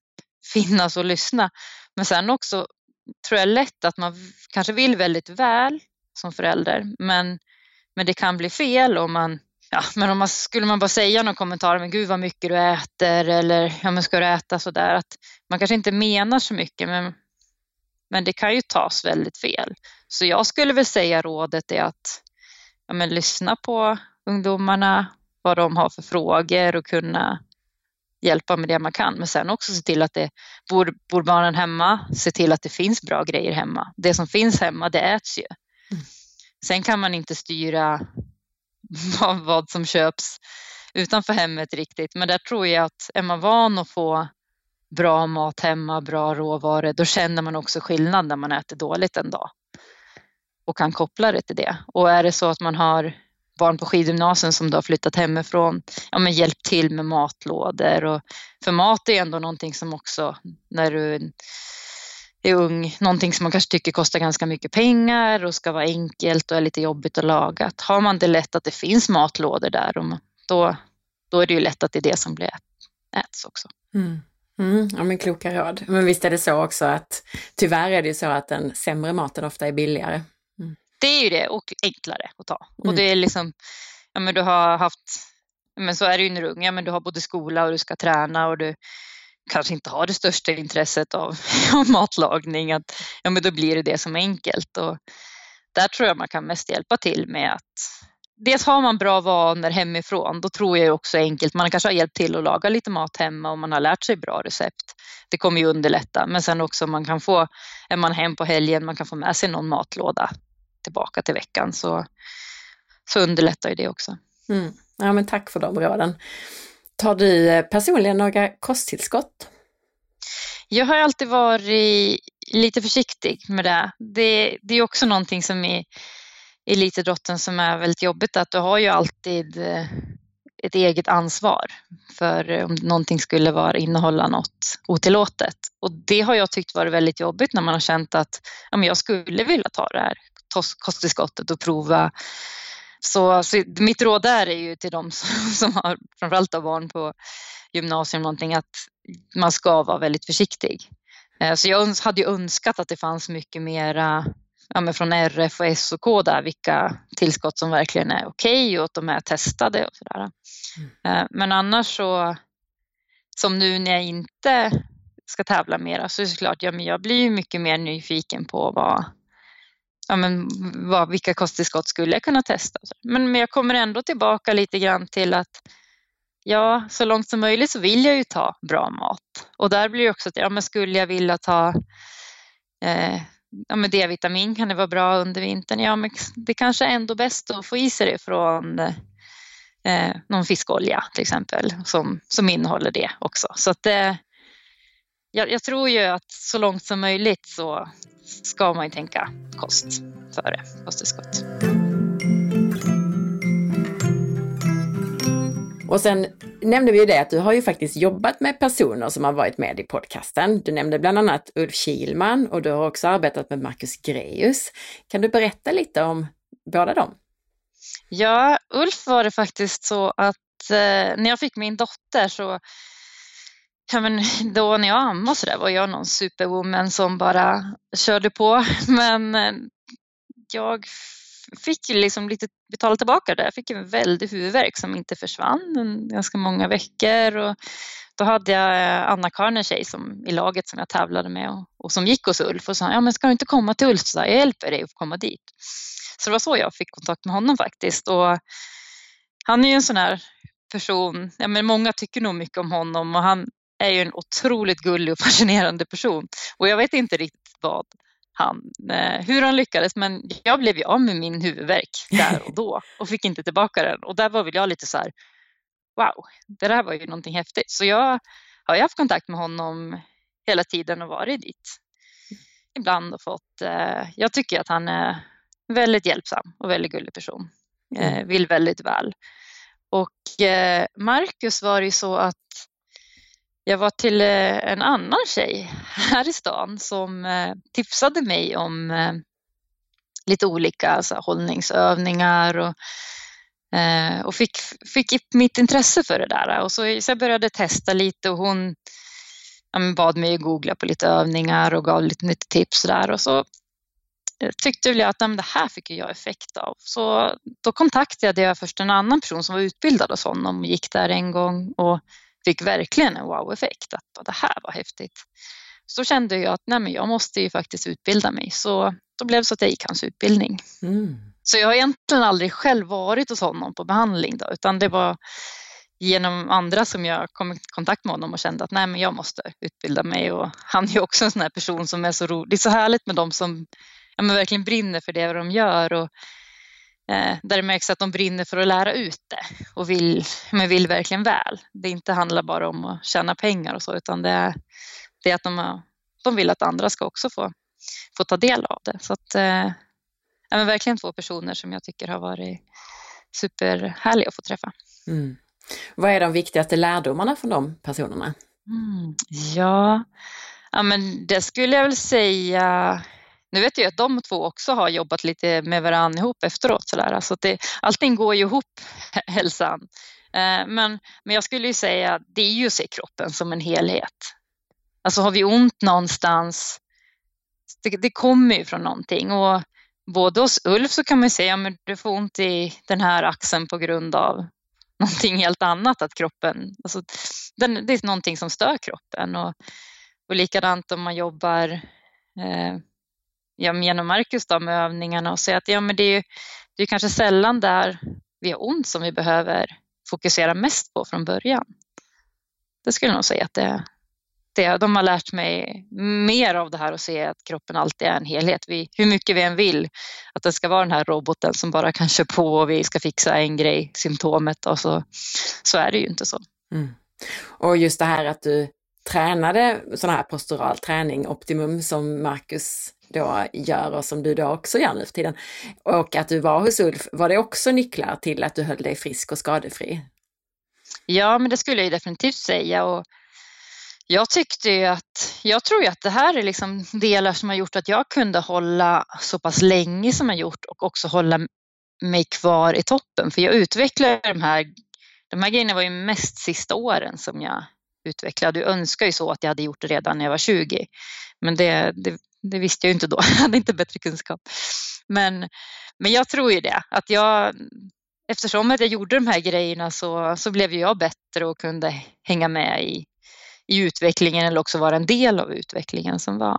Speaker 2: finnas och lyssna. Men sen också tror jag lätt att man kanske vill väldigt väl som förälder men, men det kan bli fel om man ja, men om man skulle man bara säga någon kommentar, men gud vad mycket du äter eller ja, men ska du äta sådär? att man kanske inte menar så mycket, men, men det kan ju tas väldigt fel. Så jag skulle väl säga rådet är att ja, men lyssna på ungdomarna, vad de har för frågor och kunna hjälpa med det man kan. Men sen också se till att det bor, bor barnen hemma, se till att det finns bra grejer hemma. Det som finns hemma, det äts ju. Mm. Sen kan man inte styra (laughs) vad, vad som köps utanför hemmet riktigt. Men där tror jag att är man van att få bra mat hemma, bra råvaror, då känner man också skillnad när man äter dåligt en dag och kan koppla det till det. Och är det så att man har barn på skidgymnasium som då har flyttat hemifrån, ja men hjälpt till med matlådor och för mat är ändå någonting som också när du är ung, någonting som man kanske tycker kostar ganska mycket pengar och ska vara enkelt och är lite jobbigt att laga. Har man det lätt att det finns matlådor där, då, då är det ju lätt att det är det som blir äts också.
Speaker 1: Mm. Mm, ja men kloka råd. Men visst är det så också att tyvärr är det ju så att den sämre maten ofta är billigare.
Speaker 2: Det är ju det och enklare att ta. Och mm. det är liksom, ja men du har haft, men så är det ju när du är ung, ja men du har både skola och du ska träna och du kanske inte har det största intresset av, (laughs) av matlagning, att, ja, men då blir det det som är enkelt. Och där tror jag man kan mest hjälpa till med att dels har man bra vanor hemifrån, då tror jag också enkelt. Man kanske har hjälpt till att laga lite mat hemma och man har lärt sig bra recept. Det kommer ju underlätta, men sen också man kan få, är man hem på helgen, man kan få med sig någon matlåda tillbaka till veckan så, så underlättar ju det också.
Speaker 1: Mm. Ja men tack för de råden. Tar du eh, personligen några kosttillskott?
Speaker 2: Jag har alltid varit lite försiktig med det. Det, det är också någonting som är elitidrotten som är väldigt jobbigt att du har ju alltid eh, ett eget ansvar för eh, om någonting skulle vara innehålla något otillåtet. Och det har jag tyckt varit väldigt jobbigt när man har känt att ja, men jag skulle vilja ta det här kosttillskottet och prova så, så, mitt råd där är ju till de som, (laughs) som har framförallt barn på gymnasium någonting att man ska vara väldigt försiktig. Eh, så jag hade ju önskat att det fanns mycket mera ja, från RF och SOK där vilka tillskott som verkligen är okej okay och att de är testade och sådär. Mm. Eh, men annars så som nu när jag inte ska tävla mera så är det klart, ja, men jag blir ju mycket mer nyfiken på vad, ja, men vad, vilka kosttillskott skulle jag kunna testa? Men, men jag kommer ändå tillbaka lite grann till att ja, så långt som möjligt så vill jag ju ta bra mat. Och där blir det också att, ja men skulle jag vilja ta eh, ja, men D-vitamin kan det vara bra under vintern. Ja, men det kanske är ändå bäst att få i sig det från eh, någon fiskolja till exempel som, som innehåller det också. Så att eh, jag, jag, tror ju att så långt som möjligt så ska man ju tänka kost före kosttillskott.
Speaker 1: Och sen nämnde vi ju det att du har ju faktiskt jobbat med personer som har varit med i podcasten. Du nämnde bland annat Ulf Kilman och du har också arbetat med Marcus Greus. Kan du berätta lite om båda dem?
Speaker 2: Ja, Ulf var det faktiskt så att eh, när jag fick min dotter så Ja, men (laughs) då när jag ammade så där var jag någon superwoman som bara körde på. (laughs) Men eh, jag fick ju liksom lite betala tillbaka det. Jag fick en väldig huvudvärk som inte försvann en ganska många veckor. Och då hade jag eh, Anna-Karin, en tjej som, i laget som jag tävlade med och, och som gick hos Ulf och sa, ja men ska du inte komma till Ulf så jag hjälper dig att komma dit. Så det var så jag fick kontakt med honom faktiskt. Och han är ju en sån här person, ja, men många tycker nog mycket om honom och han är ju en otroligt gullig och (laughs) fascinerande person. Och jag vet inte riktigt vad han, eh, hur han lyckades men jag blev ju av med min huvudvärk där och då (laughs) och fick inte tillbaka den. Och där var väl jag lite så här, wow, det där var ju någonting häftigt. Så jag har ju haft kontakt med honom hela tiden och varit dit ibland och fått, eh, jag tycker att han är väldigt hjälpsam och väldigt gullig person. Eh, mm. vill väldigt väl. Och eh, Marcus var det ju så att jag var till eh, en annan tjej här i stan som eh, tipsade mig om eh, lite olika alltså, hållningsövningar och, och fick, fick mitt intresse för det där. Och så, så jag började testa lite och hon ja, bad mig googla på lite övningar och gav lite, nytt tips där. Och så tyckte väl jag att det här fick jag effekt av. Så då kontaktade jag först en annan person som var utbildad hos honom och gick där en gång och fick verkligen en wow-effekt. Att det här var häftigt. Så kände jag att nej, men jag måste ju faktiskt utbilda mig. Så då blev det så att jag gick hans utbildning. Mm. Så jag har egentligen aldrig själv varit hos honom på behandling då, utan det var genom andra som jag kom i kontakt med honom och kände att nej, men jag måste utbilda mig. Och han är också en sån här person som är så rolig. Det är så härligt med de som ja, verkligen brinner för det de gör och där det märks att de brinner för att lära ut det och vill, men vill verkligen väl. Det inte handlar bara om att tjäna pengar och så, utan det är, det är att de, de vill att andra ska också få, få ta del av det. Så att, eh, ja, men verkligen två personer som jag tycker har varit superhärliga att få träffa. Mm.
Speaker 1: Vad är de viktigaste lärdomarna från de personerna?
Speaker 2: Mm, ja, ja, men det skulle jag väl säga nu vet jag att de två också har jobbat lite med varandra ihop efteråt. Så där. Alltså det, allting går ju ihop, (laughs) hälsan. Eh, men, men jag skulle ju säga att det är ju att se kroppen som en helhet. Alltså har vi ont någonstans, det, det kommer ju från någonting. Och både hos Ulf så kan man säga att du får ont i den här axeln på grund av (laughs) någonting helt annat. Att kroppen, alltså, den, det är någonting som stör kroppen. Och, och likadant om man jobbar eh, ja, genom Marcus då, med övningarna och säga att ja, men det är, det är kanske sällan där vi har ont som vi behöver fokusera mest på från början. Det skulle jag nog säga att det, det, de har lärt mig mer av det här och se att kroppen alltid är en helhet. Vi, hur mycket vi än vill att det ska vara den här roboten som bara kan köra på och vi ska fixa en grej, symptomet och så, så är det ju inte så. Mm.
Speaker 1: Och just det här att du tränade sån här postural träning, optimum som Marcus då gör och som du då också gör nu för tiden. Och att du var hos Ulf, var det också nycklar till att du höll dig frisk och skadefri?
Speaker 2: Ja, men det skulle jag definitivt säga. Och jag tyckte ju att, jag tror ju att det här är liksom delar som har gjort att jag kunde hålla så pass länge som jag gjort och också hålla mig kvar i toppen. För jag utvecklade de här, de här grejerna var ju mest sista åren som jag utvecklade. Jag önskar ju så att jag hade gjort det redan när jag var 20. Men det, det, det visste jag ju inte då, (laughs) jag hade inte bättre kunskap. Men, men jag tror ju det, att jag, eftersom att jag gjorde de här grejerna så, så blev jag bättre och kunde hänga med i, i utvecklingen eller också vara en del av utvecklingen som var.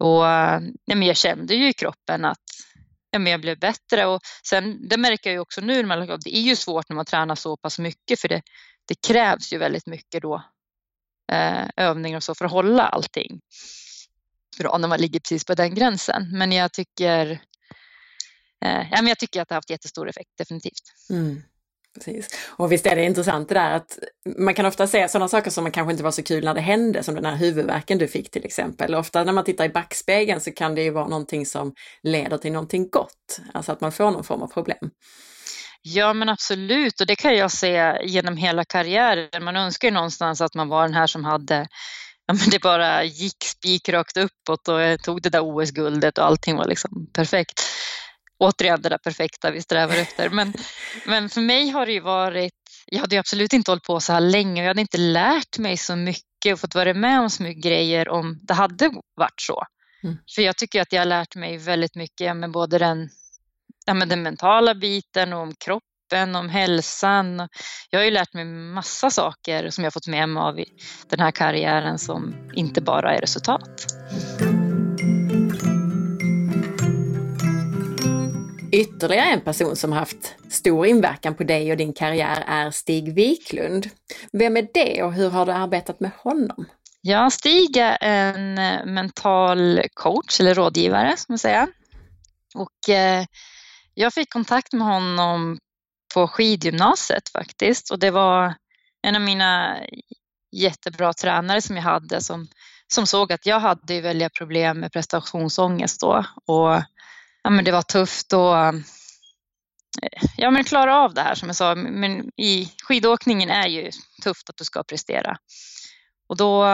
Speaker 2: Och ja, men jag kände ju i kroppen att ja, men jag blev bättre och sen det märker jag ju också nu, det är ju svårt när man tränar så pass mycket för det, det krävs ju väldigt mycket då eh, övningar och så för att hålla allting bra när man ligger precis på den gränsen. Men jag tycker, eh, ja, men jag tycker att det har haft jättestor effekt, definitivt. Mm.
Speaker 1: Precis. Och visst är det intressant det där att man kan ofta säga sådana saker som man kanske inte var så kul när det hände, som den här huvudvärken du fick till exempel. Ofta när man tittar i backspegeln så kan det ju vara någonting som leder till någonting gott, alltså att man får någon form av problem.
Speaker 2: Ja men absolut och det kan jag säga genom hela karriären. Man önskar ju någonstans att man var den här som hade ja, men det bara gick spikrakt uppåt och jag tog det där OS-guldet och allting var liksom perfekt. Återigen det där perfekta vi strävar efter. Men, men för mig har det ju varit, jag hade ju absolut inte hållit på så här länge och jag hade inte lärt mig så mycket och fått vara med om så mycket grejer om det hade varit så. Mm. För jag tycker att jag har lärt mig väldigt mycket med både den, ja, med den mentala biten och om kropp kroppen, om hälsan. Jag har ju lärt mig massa saker som jag fått med mig av den här karriären som inte bara är resultat.
Speaker 1: Ytterligare en person som haft stor inverkan på dig och din karriär är Stig Wiklund. Vem är det och hur har du arbetat med honom?
Speaker 2: Ja, Stig är en mental coach eller rådgivare, som man säger. Och eh, jag fick kontakt med honom på skidgymnasiet faktiskt och det var en av mina jättebra tränare som jag hade som, som såg att jag hade väldiga problem med prestationsångest då och ja, men det var tufft att eh, ja, men klara av det här som jag sa. Men i skidåkningen är ju tufft att du ska prestera. Och då,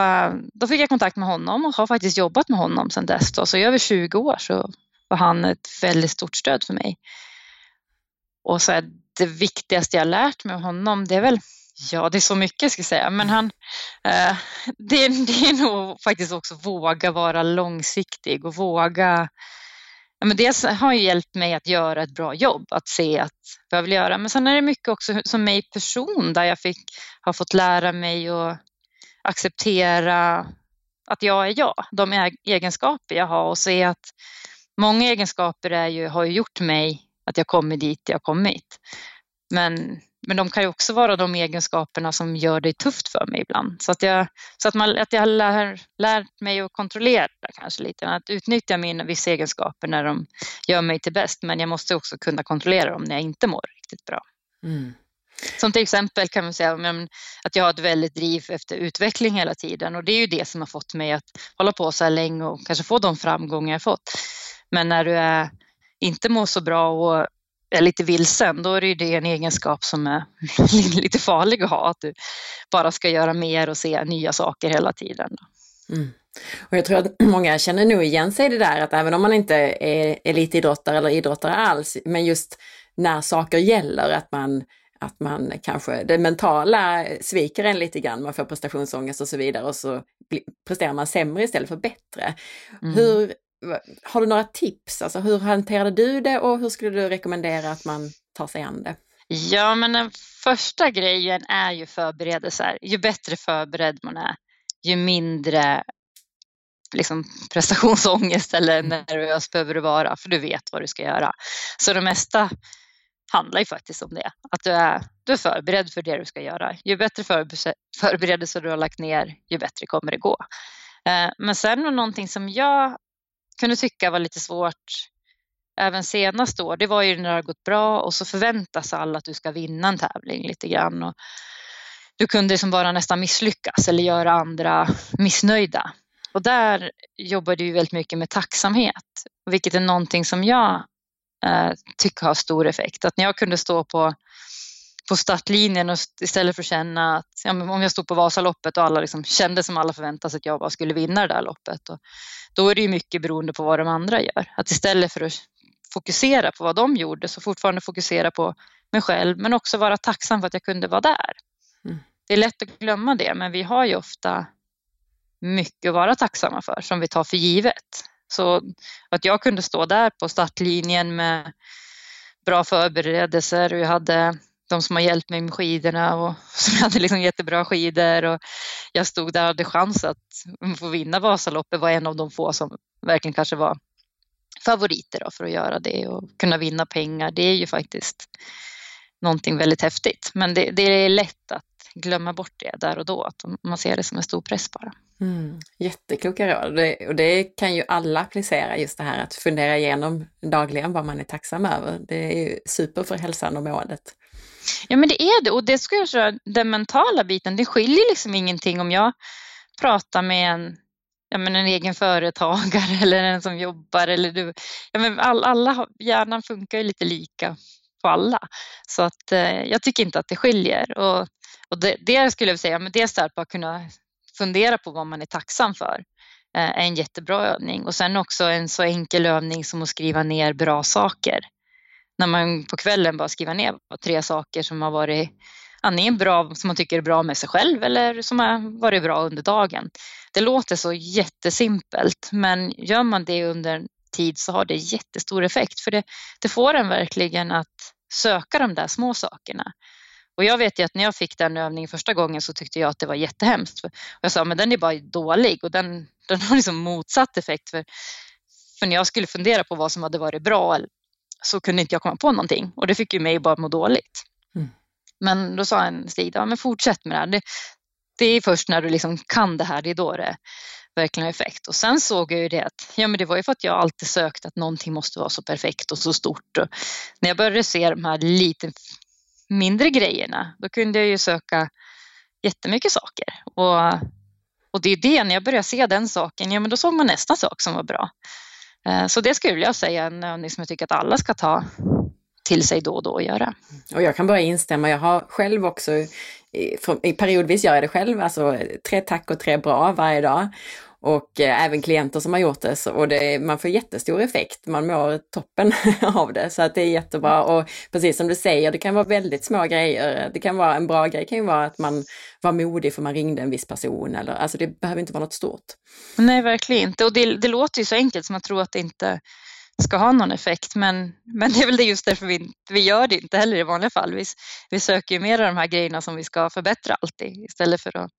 Speaker 2: då fick jag kontakt med honom och har faktiskt jobbat med honom sedan dess. Då. Så i över 20 år så var han ett väldigt stort stöd för mig. Och så här, det viktigaste jag lärt mig av honom, det är väl Ja, det är så mycket ska jag säga, men han, eh, det, det är nog faktiskt också våga vara långsiktig och våga ja, men dels har ju hjälpt mig att göra ett bra jobb, att se att vad jag vill göra. Men sen är det mycket också som mig person där jag fick, har fått lära mig att acceptera att jag är jag, de egenskaper jag har och se att många egenskaper är ju, har ju gjort mig att jag kommit dit jag kommit. Men, men de kan ju också vara de egenskaperna som gör det tufft för mig ibland. Så att jag, så att man, att jag har lär, lärt mig att kontrollera kanske lite, att utnyttja mina vissa egenskaper när de gör mig till bäst. Men jag måste också kunna kontrollera dem när jag inte mår riktigt bra. Mm. Som till exempel kan man säga att jag har ett väldigt driv efter utveckling hela tiden och det är ju det som har fått mig att hålla på så här länge och kanske få de framgångar jag fått. Men när du är, inte mår så bra och är lite vilsen, då är det ju det en egenskap som är (laughs) lite farlig att ha, att du bara ska göra mer och se nya saker hela tiden. Mm.
Speaker 1: Och jag tror att (clears throat) många känner nog igen sig i det där att även om man inte är elitidrottare eller idrottare alls, men just när saker gäller, att man att man kanske, det mentala sviker en lite grann, man får prestationsångest och så vidare och så presterar man sämre istället för bättre. Mm. Hur, har du några tips? Alltså hur hanterade du det och hur skulle du rekommendera att man tar sig an det?
Speaker 2: Ja, men den första grejen är ju förberedelser. Ju bättre förberedd man är, ju mindre liksom, prestationsångest eller mm. nervös behöver du vara, för du vet vad du ska göra. Så det mesta handlar ju faktiskt om det, att du är, du är förberedd för det du ska göra. Ju bättre förberedelser du har lagt ner, ju bättre kommer det gå. Eh, men sen någonting som jag kunde tycka var lite svårt även senast år, det var ju när det har gått bra och så förväntas alla att du ska vinna en tävling lite grann. Och du kunde liksom bara nästan misslyckas eller göra andra missnöjda. Och där jobbar du väldigt mycket med tacksamhet, vilket är någonting som jag eh, tycker har stor effekt. Att när jag kunde stå på, på startlinjen och istället för att känna att ja, om jag stod på Vasaloppet och alla liksom kände som alla förväntade sig att jag bara skulle vinna det där loppet. Och då är det ju mycket beroende på vad de andra gör. Att istället för att fokusera på vad de gjorde så fortfarande fokusera på mig själv men också vara tacksam för att jag kunde vara där. Mm. Det är lätt att glömma det men vi har ju ofta mycket att vara tacksamma för som vi tar för givet. Så att jag kunde stå där på startlinjen med bra förberedelser och jag hade de som har hjälpt mig med skidorna och (laughs) som hade liksom jättebra skidor och jag stod där och hade chans att få vinna Vasaloppet var en av de få som verkligen kanske var favoriter då för att göra det och kunna vinna pengar. Det är ju faktiskt någonting väldigt häftigt. Men det, det är lätt att glömma bort det där och då, att man ser det som en stor press bara.
Speaker 1: Mm, jättekloka råd det, och det kan ju alla applicera just det här att fundera igenom dagligen vad man är tacksam över. Det är ju super för hälsan och måendet.
Speaker 2: Ja men det är det och det skulle jag säga, den mentala biten, det skiljer liksom ingenting om jag pratar med en, ja, men en egen företagare (laughs) eller en som jobbar eller du. Ja, men all, alla, hjärnan funkar ju lite lika på alla. Så att eh, jag tycker inte att det skiljer. Och, och det, det skulle jag säga, men dels att bara kunna fundera på vad man är tacksam för är en jättebra övning och sen också en så enkel övning som att skriva ner bra saker. När man på kvällen bara skriver ner tre saker som har varit antingen bra, som man tycker är bra med sig själv eller som har varit bra under dagen. Det låter så jättesimpelt men gör man det under tid så har det jättestor effekt för det, det får en verkligen att söka de där små sakerna. Och jag vet ju att när jag fick den övningen första gången så tyckte jag att det var jättehemskt. Och jag sa, men den är bara dålig och den, den har liksom motsatt effekt. För, för när jag skulle fundera på vad som hade varit bra så kunde inte jag komma på någonting och det fick ju mig bara att må dåligt. Mm. Men då sa en Stig, ja, men fortsätt med det här. Det, det är först när du liksom kan det här, det är då det verkligen har effekt. Och sen såg jag ju det att ja, men det var ju för att jag alltid sökt att någonting måste vara så perfekt och så stort. Och när jag började se de här lite mindre grejerna, då kunde jag ju söka jättemycket saker. Och, och det är det, när jag började se den saken, ja men då såg man nästa sak som var bra. Eh, så det skulle jag säga är en övning som jag tycker att alla ska ta till sig då och då och göra.
Speaker 1: Och jag kan bara instämma, jag har själv också, i, periodvis gör jag det själv, alltså tre tack och tre bra varje dag och eh, även klienter som har gjort det. Så, och det, man får jättestor effekt, man mår toppen (laughs) av det. Så att det är jättebra. Och precis som du säger, det kan vara väldigt små grejer. Det kan vara en bra grej kan ju vara att man var modig för man ringde en viss person. Eller, alltså det behöver inte vara något stort.
Speaker 2: Nej, verkligen inte. Och det, det låter ju så enkelt som man tror att det inte ska ha någon effekt. Men, men det är väl det just därför vi, vi gör det inte heller i vanliga fall. Vi, vi söker ju mer av de här grejerna som vi ska förbättra alltid istället för att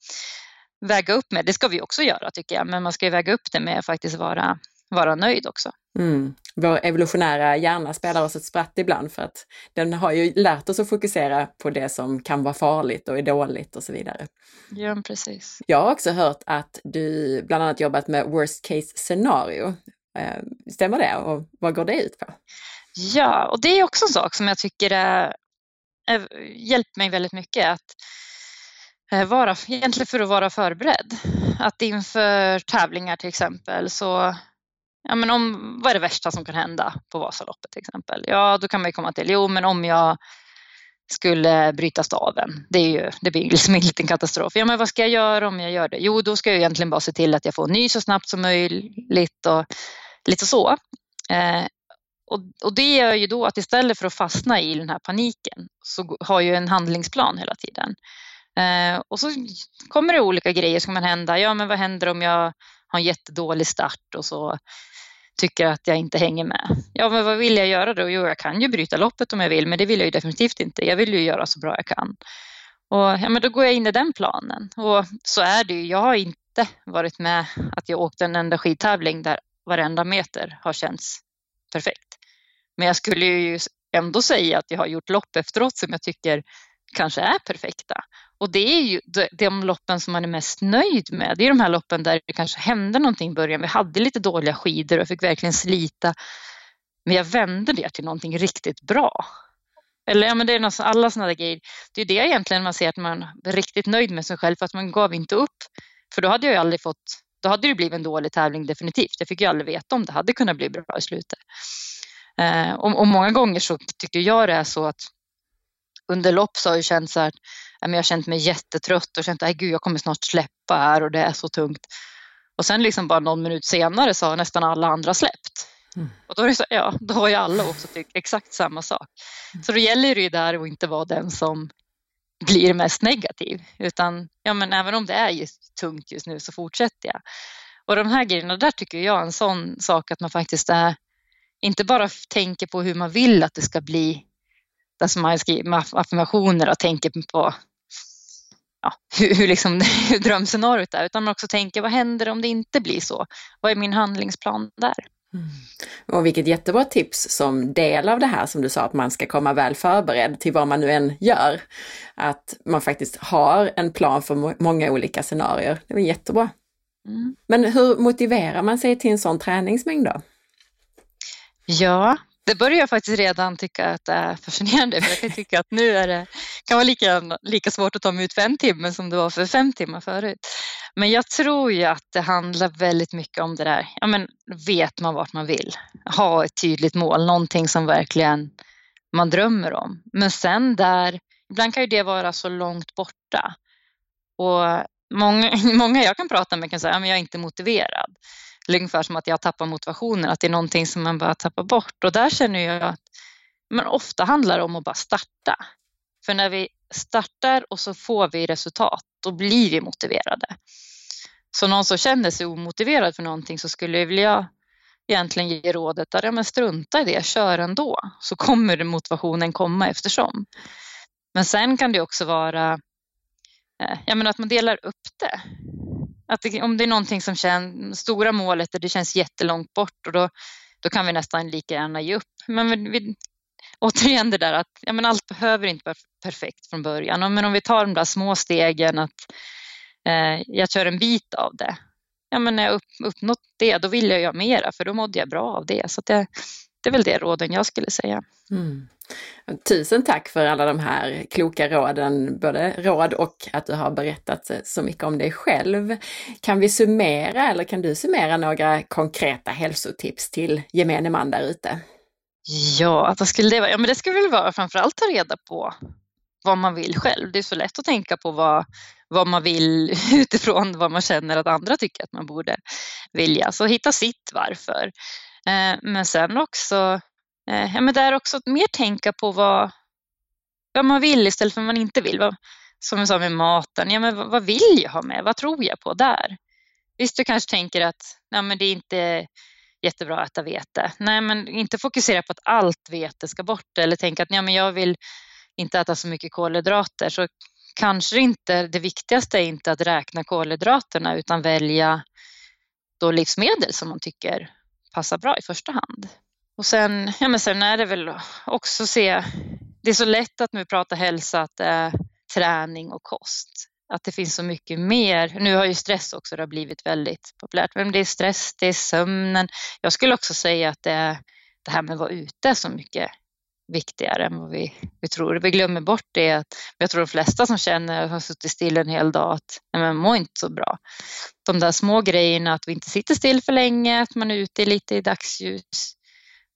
Speaker 2: väga upp med. Det ska vi också göra tycker jag, men man ska ju väga upp det med att faktiskt vara, vara nöjd också.
Speaker 1: Mm. Vår evolutionära hjärna spelar oss ett spratt ibland för att den har ju lärt oss att fokusera på det som kan vara farligt och är dåligt och så vidare.
Speaker 2: Ja, precis.
Speaker 1: Jag har också hört att du bland annat jobbat med worst case scenario. Eh, stämmer det och vad går det ut på?
Speaker 2: Ja, och det är också en sak som jag tycker är, är, hjälpt mig väldigt mycket. Att eh, Eh, vara, egentligen för att vara förberedd. Att inför tävlingar till exempel så ja, men om, vad är det värsta som kan hända på Vasaloppet till exempel? Ja, då kan man ju komma till, jo men om jag skulle bryta staven, det, är ju, det blir liksom en liten katastrof. Ja, men vad ska jag göra om jag gör det? Jo, då ska jag egentligen bara se till att jag får ny så snabbt som möjligt och lite så. Eh, och, och, det gör ju då att istället för att fastna i den här paniken så har jag en handlingsplan hela tiden. Eh, och så kommer det olika grejer som kan hända. Ja, men vad händer om jag har en jättedålig start och så tycker att jag inte hänger med. Ja, men vad vill jag göra då? Jo, jag kan ju bryta loppet om jag vill, men det vill jag ju definitivt inte. Jag vill ju göra så bra jag kan. Och ja, men då går jag in i den planen. Och så är det ju. Jag har inte varit med att jag åkte en enda skidtävling där varenda meter har känts perfekt. Men jag skulle ju ändå säga att jag har gjort lopp efteråt som jag tycker kanske är perfekta. Och det är ju de loppen som man är mest nöjd med. Det är de här loppen där det kanske hände någonting i början. Vi hade lite dåliga skidor och fick verkligen slita. Men jag vände det till någonting riktigt bra. Eller ja, men det är något, alla sådana där grejer. Det är det egentligen man ser att man är riktigt nöjd med sig själv för att man gav inte upp. För då hade jag ju aldrig fått, då hade det blivit en dålig tävling definitivt. Jag fick ju aldrig veta om det hade kunnat bli bra i slutet. Eh, och, och, många gånger så tycker jag det är så att under lopp så har jag känt så här, jag har känt mig jättetrött och känt att jag kommer snart släppa här och det är så tungt. Och sen liksom bara någon minut senare så har nästan alla andra släppt. Mm. Och då är det så, ja, då har ju alla också tyckt exakt samma sak. Mm. Så då gäller det ju där att inte vara den som blir mest negativ, utan ja, men även om det är just tungt just nu så fortsätter jag. Och de här grejerna, där tycker jag är en sån sak att man faktiskt är, inte bara tänker på hur man vill att det ska bli som man skriver affirmationer och tänker på ja, hur, hur, liksom, (laughs) hur drömscenariot är, utan man också tänker vad händer om det inte blir så? Vad är min handlingsplan där?
Speaker 1: Mm. Och vilket jättebra tips som del av det här som du sa att man ska komma väl förberedd till vad man nu än gör. Att man faktiskt har en plan för många olika scenarier. Det var jättebra. Mm. Men hur motiverar man sig till en sån träningsmängd då?
Speaker 2: Ja, det börjar jag faktiskt redan tycka att det är fascinerande för jag kan tycka att nu är det, kan vara lika, lika svårt att ta mig ut för en timme som det var för fem timmar förut. Men jag tror ju att det handlar väldigt mycket om det där, ja men vet man vart man vill? Ha ett tydligt mål, någonting som verkligen man drömmer om. Men sen där, ibland kan ju det vara så långt borta. Och många, (laughs) många jag kan prata med kan säga, att jag är inte motiverad ungefär som att jag tappar motivationen, att det är någonting som man bara tappar bort. Och där känner jag att men ofta handlar det om att bara starta. För när vi startar och så får vi resultat, då blir vi motiverade. Så någon som känner sig omotiverad för någonting så skulle jag vilja egentligen ge rådet att ja, men strunta i det, kör ändå, så kommer motivationen komma eftersom. Men sen kan det också vara eh, ja, men att man delar upp det. Att det, om det är någonting som känns, stora målet det känns jättelångt bort och då, då kan vi nästan lika gärna ge upp. Men vi, återigen det där att ja, men allt behöver inte vara perfekt från början. Men om vi tar de där små stegen att eh, jag kör en bit av det. Ja, men när jag upp, uppnått det, då vill jag göra mera för då mådde jag bra av det. Så det, det är väl det råden jag skulle säga. Mm.
Speaker 1: Tusen tack för alla de här kloka råden, både råd och att du har berättat så mycket om dig själv. Kan vi summera eller kan du summera några konkreta hälsotips till gemene man där ute?
Speaker 2: Ja, vad skulle det vara? Ja, men det skulle väl vara framförallt ta reda på vad man vill själv. Det är så lätt att tänka på vad, vad man vill (laughs) utifrån vad man känner att andra tycker att man borde vilja. Så hitta sitt varför. Eh, men sen också Eh, ja, men där också mer tänka på vad, vad man vill istället för vad man inte vill. Vad, som jag sa med maten, ja, men vad, vad vill jag ha med? Vad tror jag på där? Visst, du kanske tänker att ja, men det är inte jättebra att äta vete. Nej, men inte fokusera på att allt vete ska bort eller tänka att ja, men jag vill inte äta så mycket kolhydrater. Så kanske inte det viktigaste är inte att räkna kolhydraterna utan välja då livsmedel som man tycker passar bra i första hand. Och sen, ja men sen är det väl också se, det är så lätt att nu prata hälsa att det är träning och kost. Att det finns så mycket mer. Nu har ju stress också det blivit väldigt populärt. Men det är stress, det är sömnen. Jag skulle också säga att det är det här med att vara ute är så mycket viktigare än vad vi, vi tror. Vi glömmer bort det. Att, jag tror de flesta som känner har suttit still en hel dag att nej, man mår inte så bra. De där små grejerna, att vi inte sitter still för länge, att man är ute lite i dagsljus,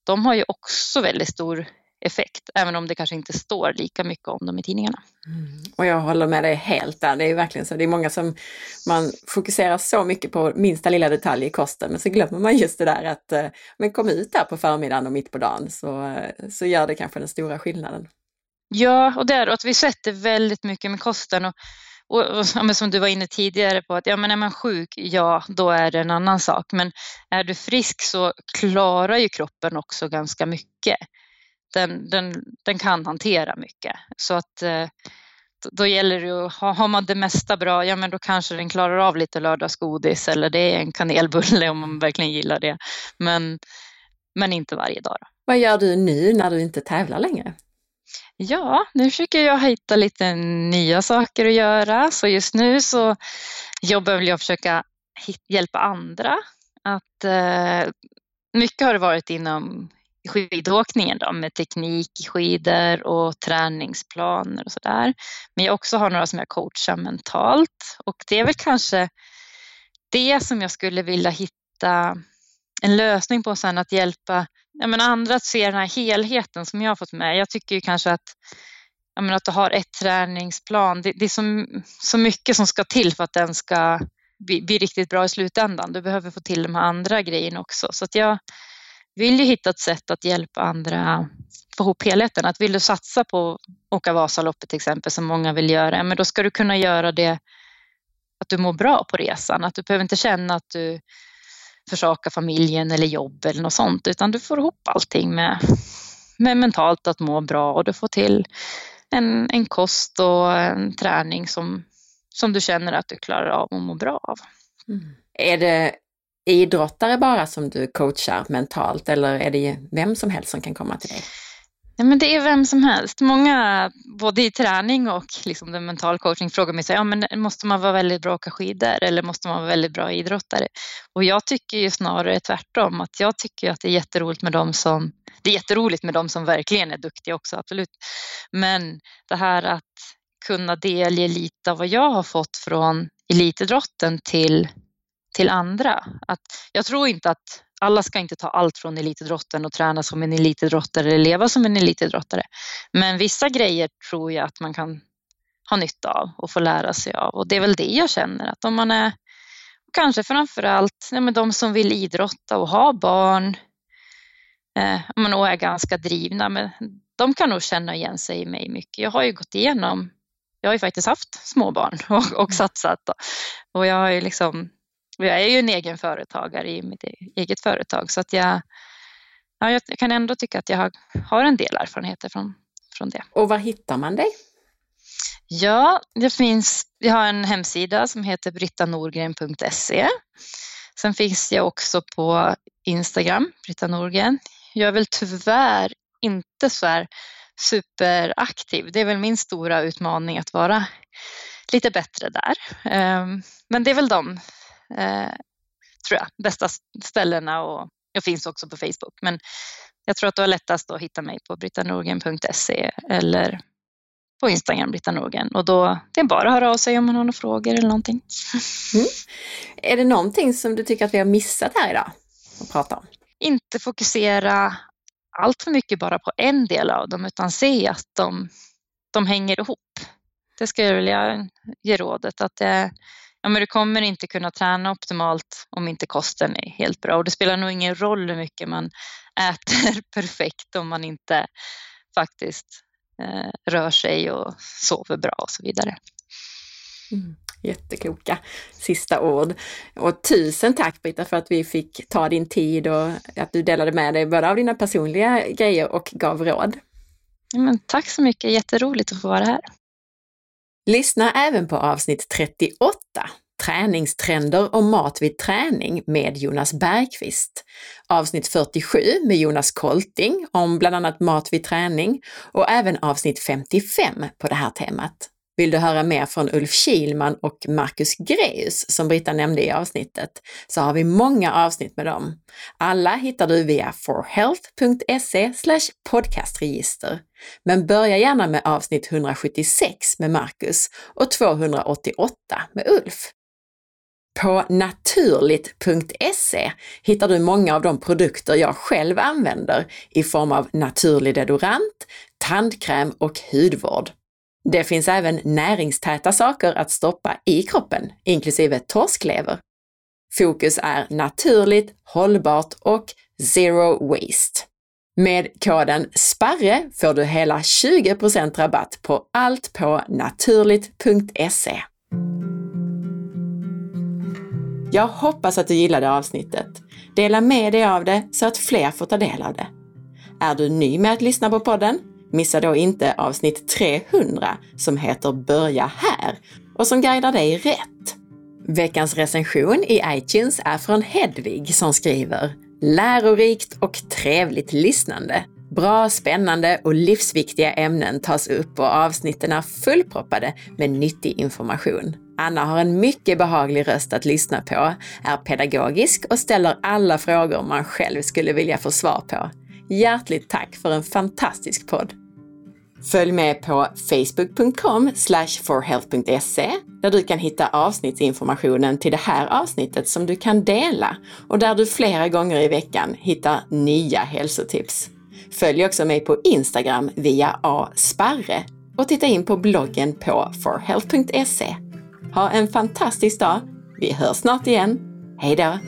Speaker 2: de har ju också väldigt stor effekt, även om det kanske inte står lika mycket om dem i tidningarna.
Speaker 1: Mm. Och jag håller med dig helt där, det är verkligen så. Det är många som man fokuserar så mycket på minsta lilla detalj i kosten, men så glömmer man just det där att eh, men kom ut där på förmiddagen och mitt på dagen så, eh, så gör det kanske den stora skillnaden.
Speaker 2: Ja, och det är att vi sätter väldigt mycket med kosten. Och, och, och som du var inne tidigare på, att ja, men är man sjuk, ja, då är det en annan sak. Men är du frisk så klarar ju kroppen också ganska mycket den, den, den kan hantera mycket. Så att eh, då gäller det att har man det mesta bra, ja men då kanske den klarar av lite lördagsgodis eller det är en kanelbulle om man verkligen gillar det. Men, men inte varje dag. Då.
Speaker 1: Vad gör du nu när du inte tävlar längre?
Speaker 2: Ja, nu försöker jag hitta lite nya saker att göra. Så just nu så jobbar jag att försöka hjälpa andra. Att, eh, mycket har det varit inom skidåkningen då, med teknik skidor och träningsplaner och sådär. Men jag också har några som jag coachar mentalt och det är väl kanske det som jag skulle vilja hitta en lösning på sen att hjälpa jag menar, andra att se den här helheten som jag har fått med. Jag tycker ju kanske att, jag menar, att du har ett träningsplan, det, det är så, så mycket som ska till för att den ska bli, bli riktigt bra i slutändan. Du behöver få till de här andra grejerna också. Så att jag, vill ju hitta ett sätt att hjälpa andra få ihop helheten. Att vill du satsa på att åka Vasaloppet till exempel som många vill göra, men då ska du kunna göra det att du mår bra på resan. Att du behöver inte känna att du försaka familjen eller jobb eller något sånt, utan du får ihop allting med, med mentalt att må bra och du får till en, en kost och en träning som, som du känner att du klarar av att må bra av.
Speaker 1: Mm. Är det idrottare bara som du coachar mentalt eller är det vem som helst som kan komma till dig?
Speaker 2: Ja, men det är vem som helst. Många, både i träning och liksom den mental coaching, frågar mig så ja, men måste man vara väldigt bra att åka skidor eller måste man vara väldigt bra idrottare? Och jag tycker ju snarare tvärtom, att jag tycker att det är jätteroligt med dem som, det är jätteroligt med dem som verkligen är duktiga också, absolut. Men det här att kunna delge lite av vad jag har fått från elitidrotten till till andra. Att jag tror inte att alla ska inte ta allt från elitidrotten och träna som en elitidrottare eller leva som en elitidrottare. Men vissa grejer tror jag att man kan ha nytta av och få lära sig av. Och det är väl det jag känner att om man är, kanske framför allt nej, de som vill idrotta och ha barn eh, och är ganska drivna, men de kan nog känna igen sig i mig mycket. Jag har ju gått igenom, jag har ju faktiskt haft småbarn (laughs) och, och satsat. Och jag har ju liksom jag är ju en egen företagare i mitt eget företag så att jag, ja, jag kan ändå tycka att jag har, har en del erfarenheter från, från det.
Speaker 1: Och var hittar man dig?
Speaker 2: Ja, det finns, jag har en hemsida som heter brittanorgren.se. Sen finns jag också på Instagram, Britta Norgren. Jag är väl tyvärr inte så här superaktiv. Det är väl min stora utmaning att vara lite bättre där. Ehm, men det är väl de eh, tror jag, bästa ställena och jag finns också på Facebook. Men jag tror att du har lättast att hitta mig på brittanorgen.se eller på Instagram, Britta Norgen. Och då det är bara att höra av sig om man har några frågor eller någonting. (laughs)
Speaker 1: Mm. Är det någonting som du tycker att vi har missat här idag att prata om?
Speaker 2: Inte fokusera allt för mycket bara på en del av dem utan se att de, de hänger ihop. Det skulle jag vilja ge rådet att det, ja, men du kommer inte kunna träna optimalt om inte kosten är helt bra. Och det spelar nog ingen roll hur mycket man äter (laughs) perfekt om man inte faktiskt eh, rör sig och sover bra och så vidare.
Speaker 1: Mm. Jättekloka sista ord. Och tusen tack Britta för att vi fick ta din tid och att du delade med dig både av dina personliga grejer och gav råd.
Speaker 2: Men tack så mycket, jätteroligt att få vara här.
Speaker 1: Lyssna även på avsnitt 38, Träningstrender och mat vid träning med Jonas Bergqvist. Avsnitt 47 med Jonas Kolting om bland annat mat vid träning och även avsnitt 55 på det här temat. Vill du höra mer från Ulf Kilman och Marcus Greus som Britta nämnde i avsnittet så har vi många avsnitt med dem. Alla hittar du via forhealth.se podcastregister. Men börja gärna med avsnitt 176 med Marcus och 288 med Ulf. På naturligt.se hittar du många av de produkter jag själv använder i form av naturlig deodorant, tandkräm och hudvård. Det finns även näringstäta saker att stoppa i kroppen, inklusive torsklever. Fokus är naturligt, hållbart och zero waste. Med koden SPARRE får du hela 20% rabatt på allt på naturligt.se. Jag hoppas att du gillade avsnittet. Dela med dig av det så att fler får ta del av det. Är du ny med att lyssna på podden? Missa då inte avsnitt 300 som heter Börja här och som guidar dig rätt. Veckans recension i iTunes är från Hedvig som skriver Lärorikt och trevligt lyssnande. Bra, spännande och livsviktiga ämnen tas upp och avsnitten är fullproppade med nyttig information. Anna har en mycket behaglig röst att lyssna på, är pedagogisk och ställer alla frågor man själv skulle vilja få svar på. Hjärtligt tack för en fantastisk podd! Följ med på facebook.com forhealth.se där du kan hitta avsnittsinformationen till det här avsnittet som du kan dela och där du flera gånger i veckan hittar nya hälsotips. Följ också mig på Instagram via asparre och titta in på bloggen på forhealth.se. Ha en fantastisk dag! Vi hörs snart igen. Hej då!